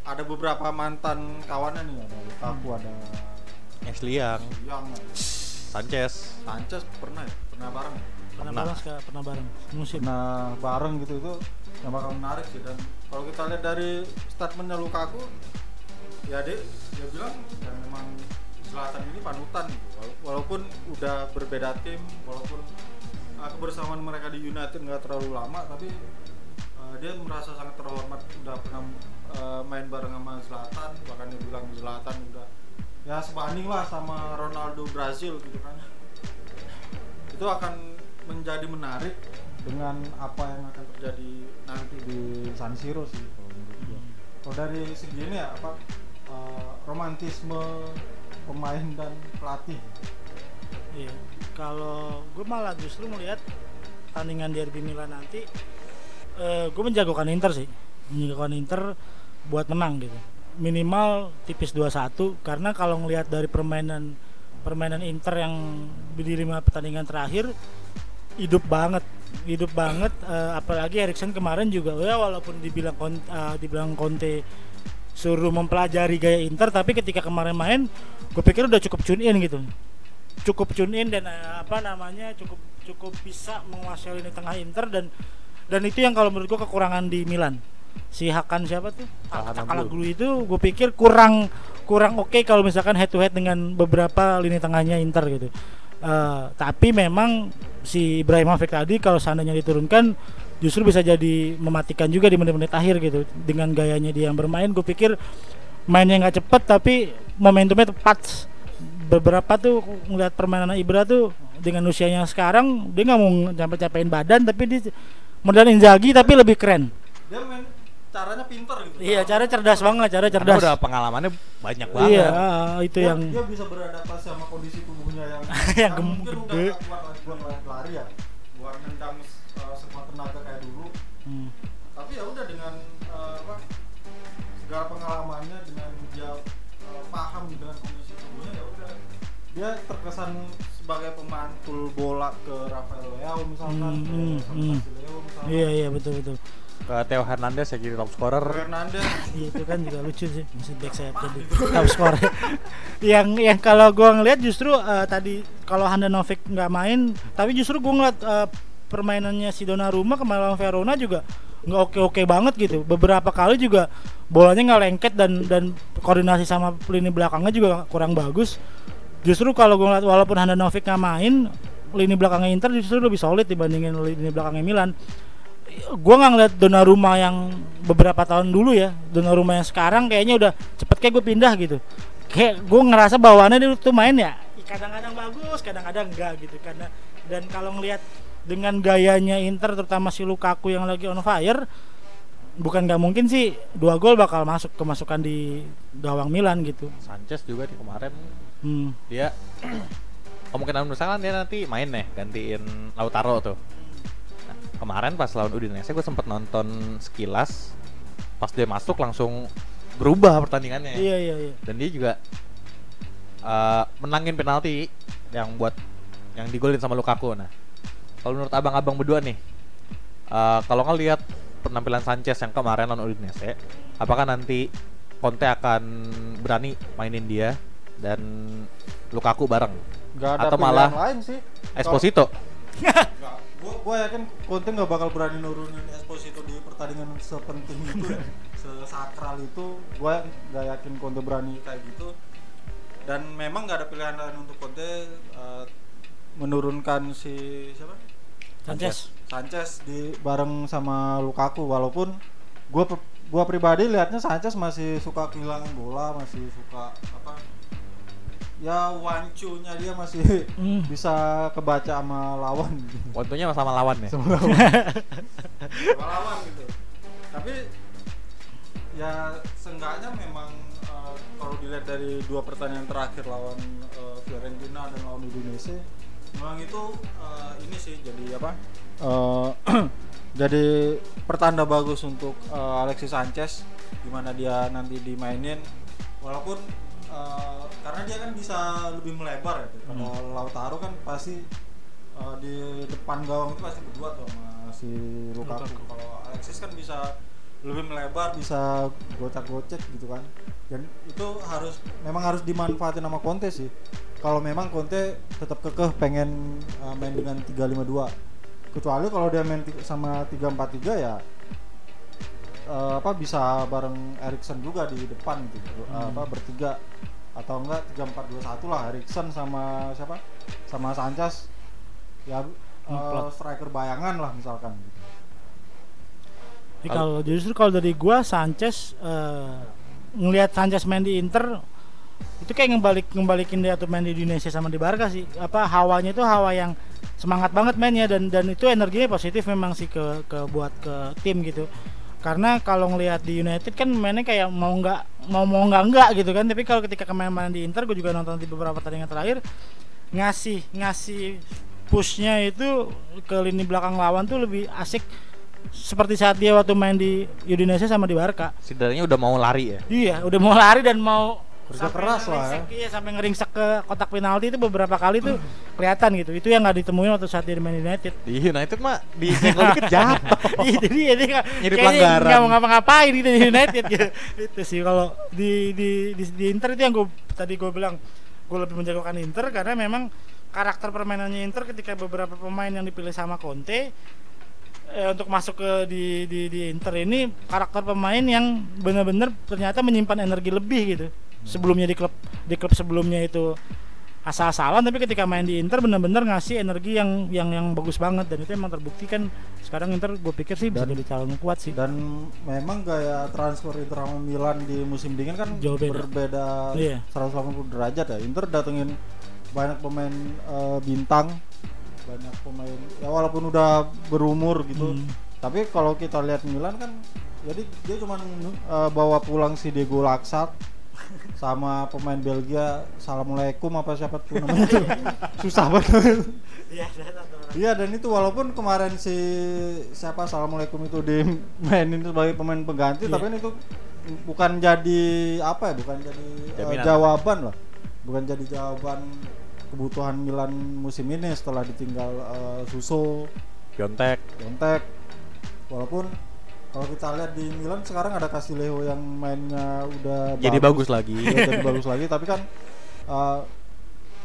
ada beberapa mantan kawannya nih ada Lukaku Hmm. ada yang Sanchez. Sanchez pernah ya pernah bareng ya? Pernah Pernah. bareng pernah bareng musim. pernah bareng gitu itu yang bakal menarik sih dan kalau kita lihat dari statementnya Lukaku ya dia dia bilang ya memang Zlatan ini panutan gitu. Wala- walaupun udah berbeda tim walaupun uh, kebersamaan mereka di United nggak terlalu lama tapi uh, dia merasa sangat terhormat udah pernah uh, main bareng sama Zlatan bahkan dia bilang Zlatan udah ya sebanding lah sama Ronaldo Brazil gitu kan. Itu akan menjadi menarik dengan apa yang akan terjadi nanti di San Siro sih kalau menurut gua. Kalau dari segi ini ya apa eh, romantisme pemain dan pelatih. Iya. Kalau gue malah justru melihat tandingan derby Milan nanti, eh gue menjagokan Inter sih, menjagokan Inter buat menang gitu. Minimal tipis 2-1 karena kalau ngelihat dari permainan permainan Inter yang di lima pertandingan terakhir hidup banget hidup banget eh, apalagi Erikson kemarin juga ya walaupun dibilang eh, dibilang Conte suruh mempelajari gaya Inter tapi ketika kemarin main gue pikir udah cukup tune in gitu. Cukup tune in dan eh, apa namanya cukup cukup bisa menguasai lini tengah Inter dan dan itu yang kalau menurut gue kekurangan di Milan. Si Hakan siapa tuh? Calhanoglu. Calhanoglu itu gue pikir kurang kurang oke kalau misalkan head to head dengan beberapa lini tengahnya Inter gitu Eh, tapi memang si Ibrahimovic tadi kalau seandainya diturunkan justru bisa jadi mematikan juga di menit-menit akhir gitu dengan gayanya dia yang bermain gue pikir mainnya nggak cepet tapi momentumnya tepat beberapa tuh ngeliat permainan Ibra tuh dengan usianya sekarang dia nggak mau capek-capekin badan tapi dia modal Inzaghi tapi lebih keren Dia main caranya pinter gitu. iya cara cerdas banget cara Karena cerdas udah pengalamannya banyak banget. iya itu Dia, yang dia bisa beradaptasi sama kondisi tubuhnya yang Yang gem- gede. lagi buat lari, lari ya buat nendang uh, sekuat tenaga kayak dulu Hmm. tapi ya udah dengan uh, apa segala pengalamannya dengan dia uh, paham dengan kondisi tubuhnya ya udah dia terkesan sebagai pemantul bola ke Rafael Leao misalkan Hmm, ke hmm, hmm. Leo misalkan iya iya betul betul Ke Theo Hernandez yang jadi top scorer. Fernandes Iya, itu kan juga lucu sih masih back sayap jadi top score yang yang kalau gua ngelihat justru eh, tadi kalau Handanovic nggak main tapi justru gua ngeliat eh, permainannya si Donnarumma kemarin lawan Verona juga nggak oke oke banget gitu. Beberapa kali juga bolanya nggak lengket dan dan koordinasi sama lini belakangnya juga kurang bagus. Justru kalau gua ngeliat walaupun Handanovic nggak main lini belakangnya Inter justru lebih solid dibandingin lini belakangnya Milan. Gua nggak ngeliat Donnarumma yang beberapa tahun dulu ya, Donnarumma yang sekarang kayaknya udah cepet kayak gue pindah gitu. Kayak gue ngerasa bawaannya dia tuh main ya, kadang-kadang bagus, kadang-kadang enggak gitu. Karena dan kalau ngelihat dengan gayanya Inter terutama si Lukaku yang lagi on fire, bukan nggak mungkin sih dua gol bakal masuk kemasukan di gawang Milan gitu. Sanchez juga di kemarin Hmm. dia kemungkinan besar dia nanti main nih gantiin Lautaro tuh. Kemarin pas lawan Udinese gue sempet nonton sekilas pas dia masuk langsung berubah pertandingannya. Iya iya iya. Dan dia juga eh, menangin penalti yang buat yang digolin sama Lukaku. Nah, kalau menurut abang-abang berdua nih, eh, kalau ngelihat penampilan Sanchez yang kemarin lawan Udinese, apakah nanti Conte akan berani mainin dia dan Lukaku bareng? Gak ada Atau malah lain sih. Esposito? Nggak, gua gua yakin Conte nggak bakal berani nurunin Esposito di pertandingan sepenting itu ya, sesakral itu. Gua nggak yakin Conte berani kayak gitu. Dan memang nggak ada pilihan lain untuk Conte eh, menurunkan si siapa? Sanchez. Sanchez di bareng sama Lukaku walaupun gua pe- gua pribadi lihatnya Sanchez masih suka kehilangan bola, masih suka apa? Ya wancunya dia masih Hmm. bisa kebaca sama lawan Waktunya sama lawan ya? sama lawan sama lawan gitu tapi ya seenggaknya memang eh, kalau dilihat dari dua pertandingan terakhir lawan eh, Fiorentina dan lawan Udinese memang itu eh, ini sih jadi apa Eh, jadi pertanda bagus untuk eh, Alexis Sanchez di mana dia nanti dimainin walaupun eh, karena dia kan bisa lebih melebar ya kalau Lautaro kan pasti eh, di depan gawang itu pasti berdua tuh sama si Lukaku. Lukaku. Kalau Alexis kan bisa lebih melebar, bisa gocek-gocek gitu kan. Dan itu harus memang harus dimanfaatin sama Conte sih. Kalau memang Conte tetap kekeh pengen eh, main dengan 352. Kecuali kalau dia main sama 343 ya eh, apa bisa bareng Erikson juga di depan gitu. Eh, Hmm. apa bertiga atau enggak 3421 lah Erikson sama siapa? Sama Sanchez ya Ngeplot. striker bayangan lah misalkan Jadi kalau justru kalau dari gua Sanchez eh, ngelihat Sanchez main di Inter itu kayak ngebalik ngembalikin dia tuh main di Indonesia sama di Barca sih. Apa hawanya itu hawa yang semangat banget mainnya dan dan itu energinya positif memang sih ke ke buat ke tim gitu. Karena kalau ngelihat di United kan mainnya kayak mau nggak mau mau nggak nggak gitu kan. Tapi kalau ketika kemarin-main di Inter gue juga nonton di beberapa pertandingan terakhir ngasih ngasih pushnya itu ke lini belakang lawan tuh lebih asik seperti saat dia waktu main di Indonesia sama di Barca. Setidaknya udah mau lari ya? Iya, udah mau lari dan mau Kerja sampai keras lah ya. Iya, sampai ngeringsek ke kotak penalti itu beberapa kali tuh kelihatan gitu. Itu yang nggak ditemuin waktu saat dia di Man United. Di United mah di senggol dikit jatuh. Iya, jadi jadi nggak- Nyari kayaknya pelanggaran. nggak mau ngapa-ngapain gitu di United gitu. itu sih kalau di, di di di Inter itu yang gue tadi gue bilang gue lebih menjagokan Inter karena memang karakter permainannya Inter ketika beberapa pemain yang dipilih sama Conte eh, untuk masuk ke di, di di Inter ini karakter pemain yang benar-benar ternyata menyimpan energi lebih gitu sebelumnya di klub di klub sebelumnya itu asal-asalan tapi ketika main di Inter benar-benar ngasih energi yang yang yang bagus banget dan itu emang terbukti kan sekarang Inter gue pikir sih bisa Dan- jadi calon kuat sih dan memang gaya transfer Inter sama Milan di musim dingin kan Jauh beda. berbeda Iya. 180 derajat ya Inter datengin banyak pemain eh, bintang banyak pemain ya walaupun udah berumur gitu Hmm. tapi kalau kita lihat Milan kan jadi dia cuma bawa pulang si Diego Laksat sama pemain Belgia Assalamualaikum apa siapa tuh namanya tuh susah banget Iya. Iya dan itu walaupun kemarin si siapa Assalamualaikum itu dimainin sebagai pemain pengganti Iya. tapi itu bukan jadi apa ya bukan jadi Jaminan. jawaban lah bukan jadi jawaban kebutuhan Milan musim ini setelah ditinggal eh, Suso, Piontek. Piontek walaupun kalau kita lihat di Milan sekarang ada Castillejo yang mainnya udah Jadi bagus. lagi. Iya, jadi bagus lagi. Tapi kan uh,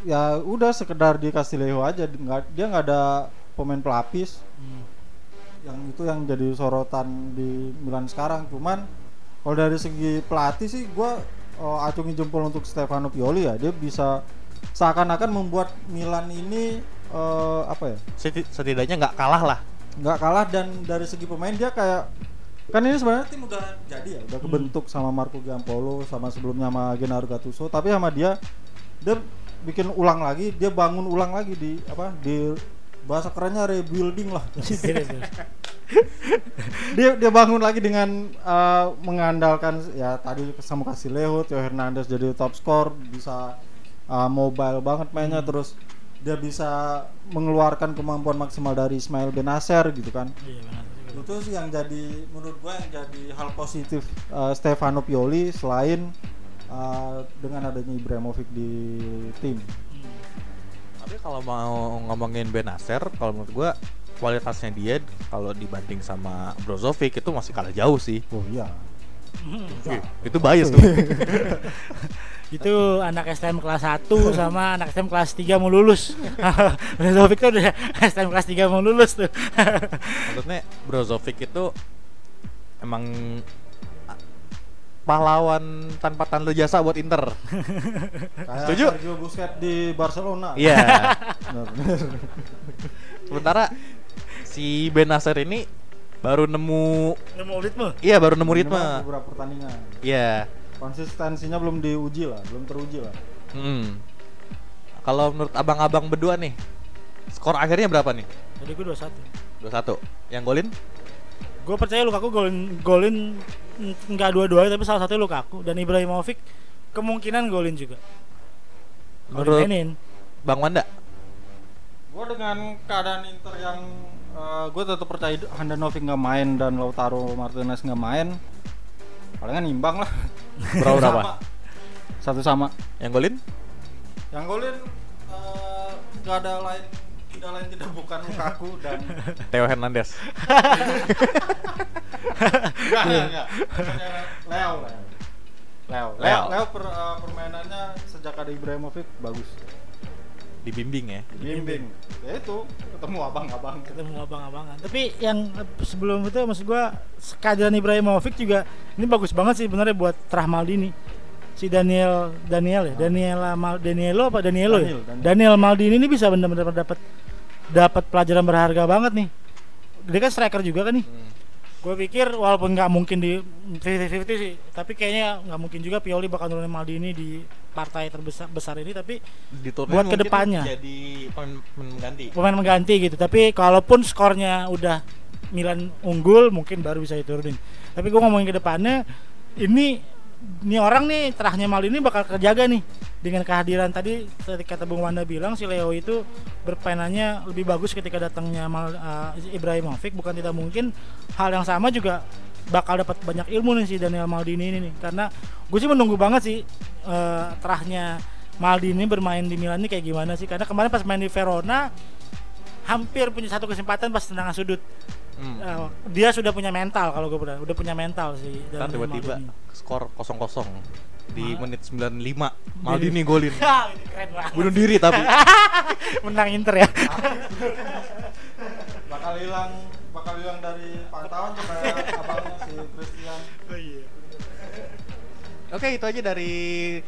ya udah sekedar di Castillejo aja. Nggak dia nggak ada pemain pelapis. Hmm. yang itu yang jadi sorotan di Milan sekarang. Cuman kalau dari segi pelatih sih gua uh, acungi jempol untuk Stefano Pioli ya. Dia bisa seakan-akan membuat Milan ini eh, apa ya? Seti- setidaknya nggak kalah lah. Nggak kalah dan dari segi pemain dia kayak kan ini sebenarnya tim udah jadi ya? udah kebentuk sama Marco Giampolo sama sebelumnya sama Gennaro Gattuso tapi sama dia dia bikin ulang lagi dia bangun ulang lagi di apa di bahasa kerennya rebuilding lah. Dia dia bangun lagi dengan eh, mengandalkan ya tadi sama kasih Leo Theo Hernandez jadi top skor bisa eh, mobile banget mainnya terus dia bisa mengeluarkan kemampuan maksimal dari Ismail Benacer gitu kan. Iya benar. Itu sih yang jadi menurut gua yang jadi hal positif eh, Stefano Pioli selain eh, dengan adanya Ibrahimovic di tim. Tapi kalau mau ngomongin Benacer kalau menurut gua kualitasnya dia kalau dibanding sama Brozovic itu masih kalah jauh sih. Oh iya Itu bias tuh itu anak STM kelas 1 sama anak STM kelas 3 mau lulus. Brozovic tuh udah STM kelas 3 mau lulus tuh. maksudnya Brozovic itu emang a- pahlawan tanpa tanda jasa buat Inter kayak Setuju? Sergio Busquets di Barcelona iya Benar. sementara si Benacer ini baru nemu Nemu ritme. iya baru nemu ritme beberapa pertandingan iya konsistensinya belum diuji lah belum teruji lah Hmm. Kalau menurut abang-abang berdua nih, skor akhirnya berapa nih? Jadi gue 21. 2-1. Yang golin? Gue percaya Lukaku golin golin mm, nggak dua-duanya tapi salah satunya Lukaku dan Ibrahimovic kemungkinan golin juga. Menurut. Bang Wanda? gue dengan keadaan Inter yang gue tetap percaya Handanovic nggak main dan Lautaro Martinez nggak main palingan imbang lah Berapa berapa? Sama. satu sama Yang golin? yang golin eh, nggak ada lain tidak lain tidak bukan Lukaku dan Theo Hernandez. enggak enggak enggak Leo Leo Leo Leo, Leo. Per- eh, permainannya sejak ada Ibrahimovic bagus Dibimbing ya. bimbing ya itu ketemu abang-abang ketemu abang-abangan. Tapi yang sebelum itu maksud gua kehadiran Ibrahimovic juga ini bagus banget sih benernya buat Trah Maldini. Si Daniel Daniel ya, Daniel Mal Danielo apa Danielo ya? Daniel, Daniel. Daniel Maldini ini bisa benar-benar dapat dapat pelajaran berharga banget nih. Dia kan striker juga kan nih. Gue pikir walaupun nggak mungkin di 50-50 sih, tapi kayaknya nggak mungkin juga Pioli bakal nurunin Maldini di partai terbesar besar ini. Tapi Di Buat ke depannya. Jadi pemain mengganti. pemain mengganti gitu tapi kalaupun skornya udah Milan unggul mungkin baru bisa diturunin tapi gue ngomongin ke depannya ini ini orang nih terahnya Maldini bakal terjaga nih dengan kehadiran tadi ketika kata Bung Wanda bilang si Leo itu berpainannya lebih bagus ketika datangnya Mal, eh, Ibrahimovic. Bukan tidak mungkin hal yang sama juga bakal dapat banyak ilmu nih si Daniel Maldini ini nih. Karena gue sih menunggu banget sih eh, terahnya Maldini bermain di Milan ini kayak gimana sih. Karena kemarin pas main di Verona hampir punya satu kesempatan pas tendangan sudut. Hmm. Eh, dia sudah punya mental kalau gue udah udah punya mental sih tiba-tiba skor 0-0 di Mal- menit 95. Maldini golin. Ha, ini keren banget Bunuh diri tapi. menang Inter ya bakal hilang bakal hilang dari pantauan tuh kayak abangnya si Christian Oke, itu aja dari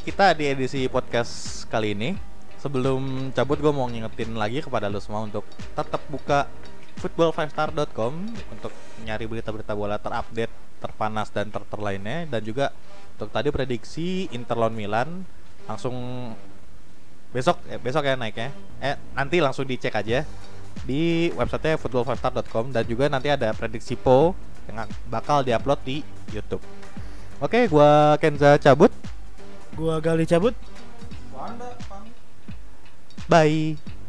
kita di edisi podcast kali ini. Sebelum cabut gue mau ngingetin lagi kepada lo semua untuk tetap buka football5star.com untuk nyari berita-berita bola terupdate, terpanas dan terter lainnya dan juga untuk tadi prediksi Inter lawan Milan langsung besok eh, besok ya naiknya. Eh nanti langsung dicek aja di websitenya football5star.com dan juga nanti ada prediksi Po yang bakal diupload di YouTube. Oke, gua Kenza cabut. gua gali cabut Bye.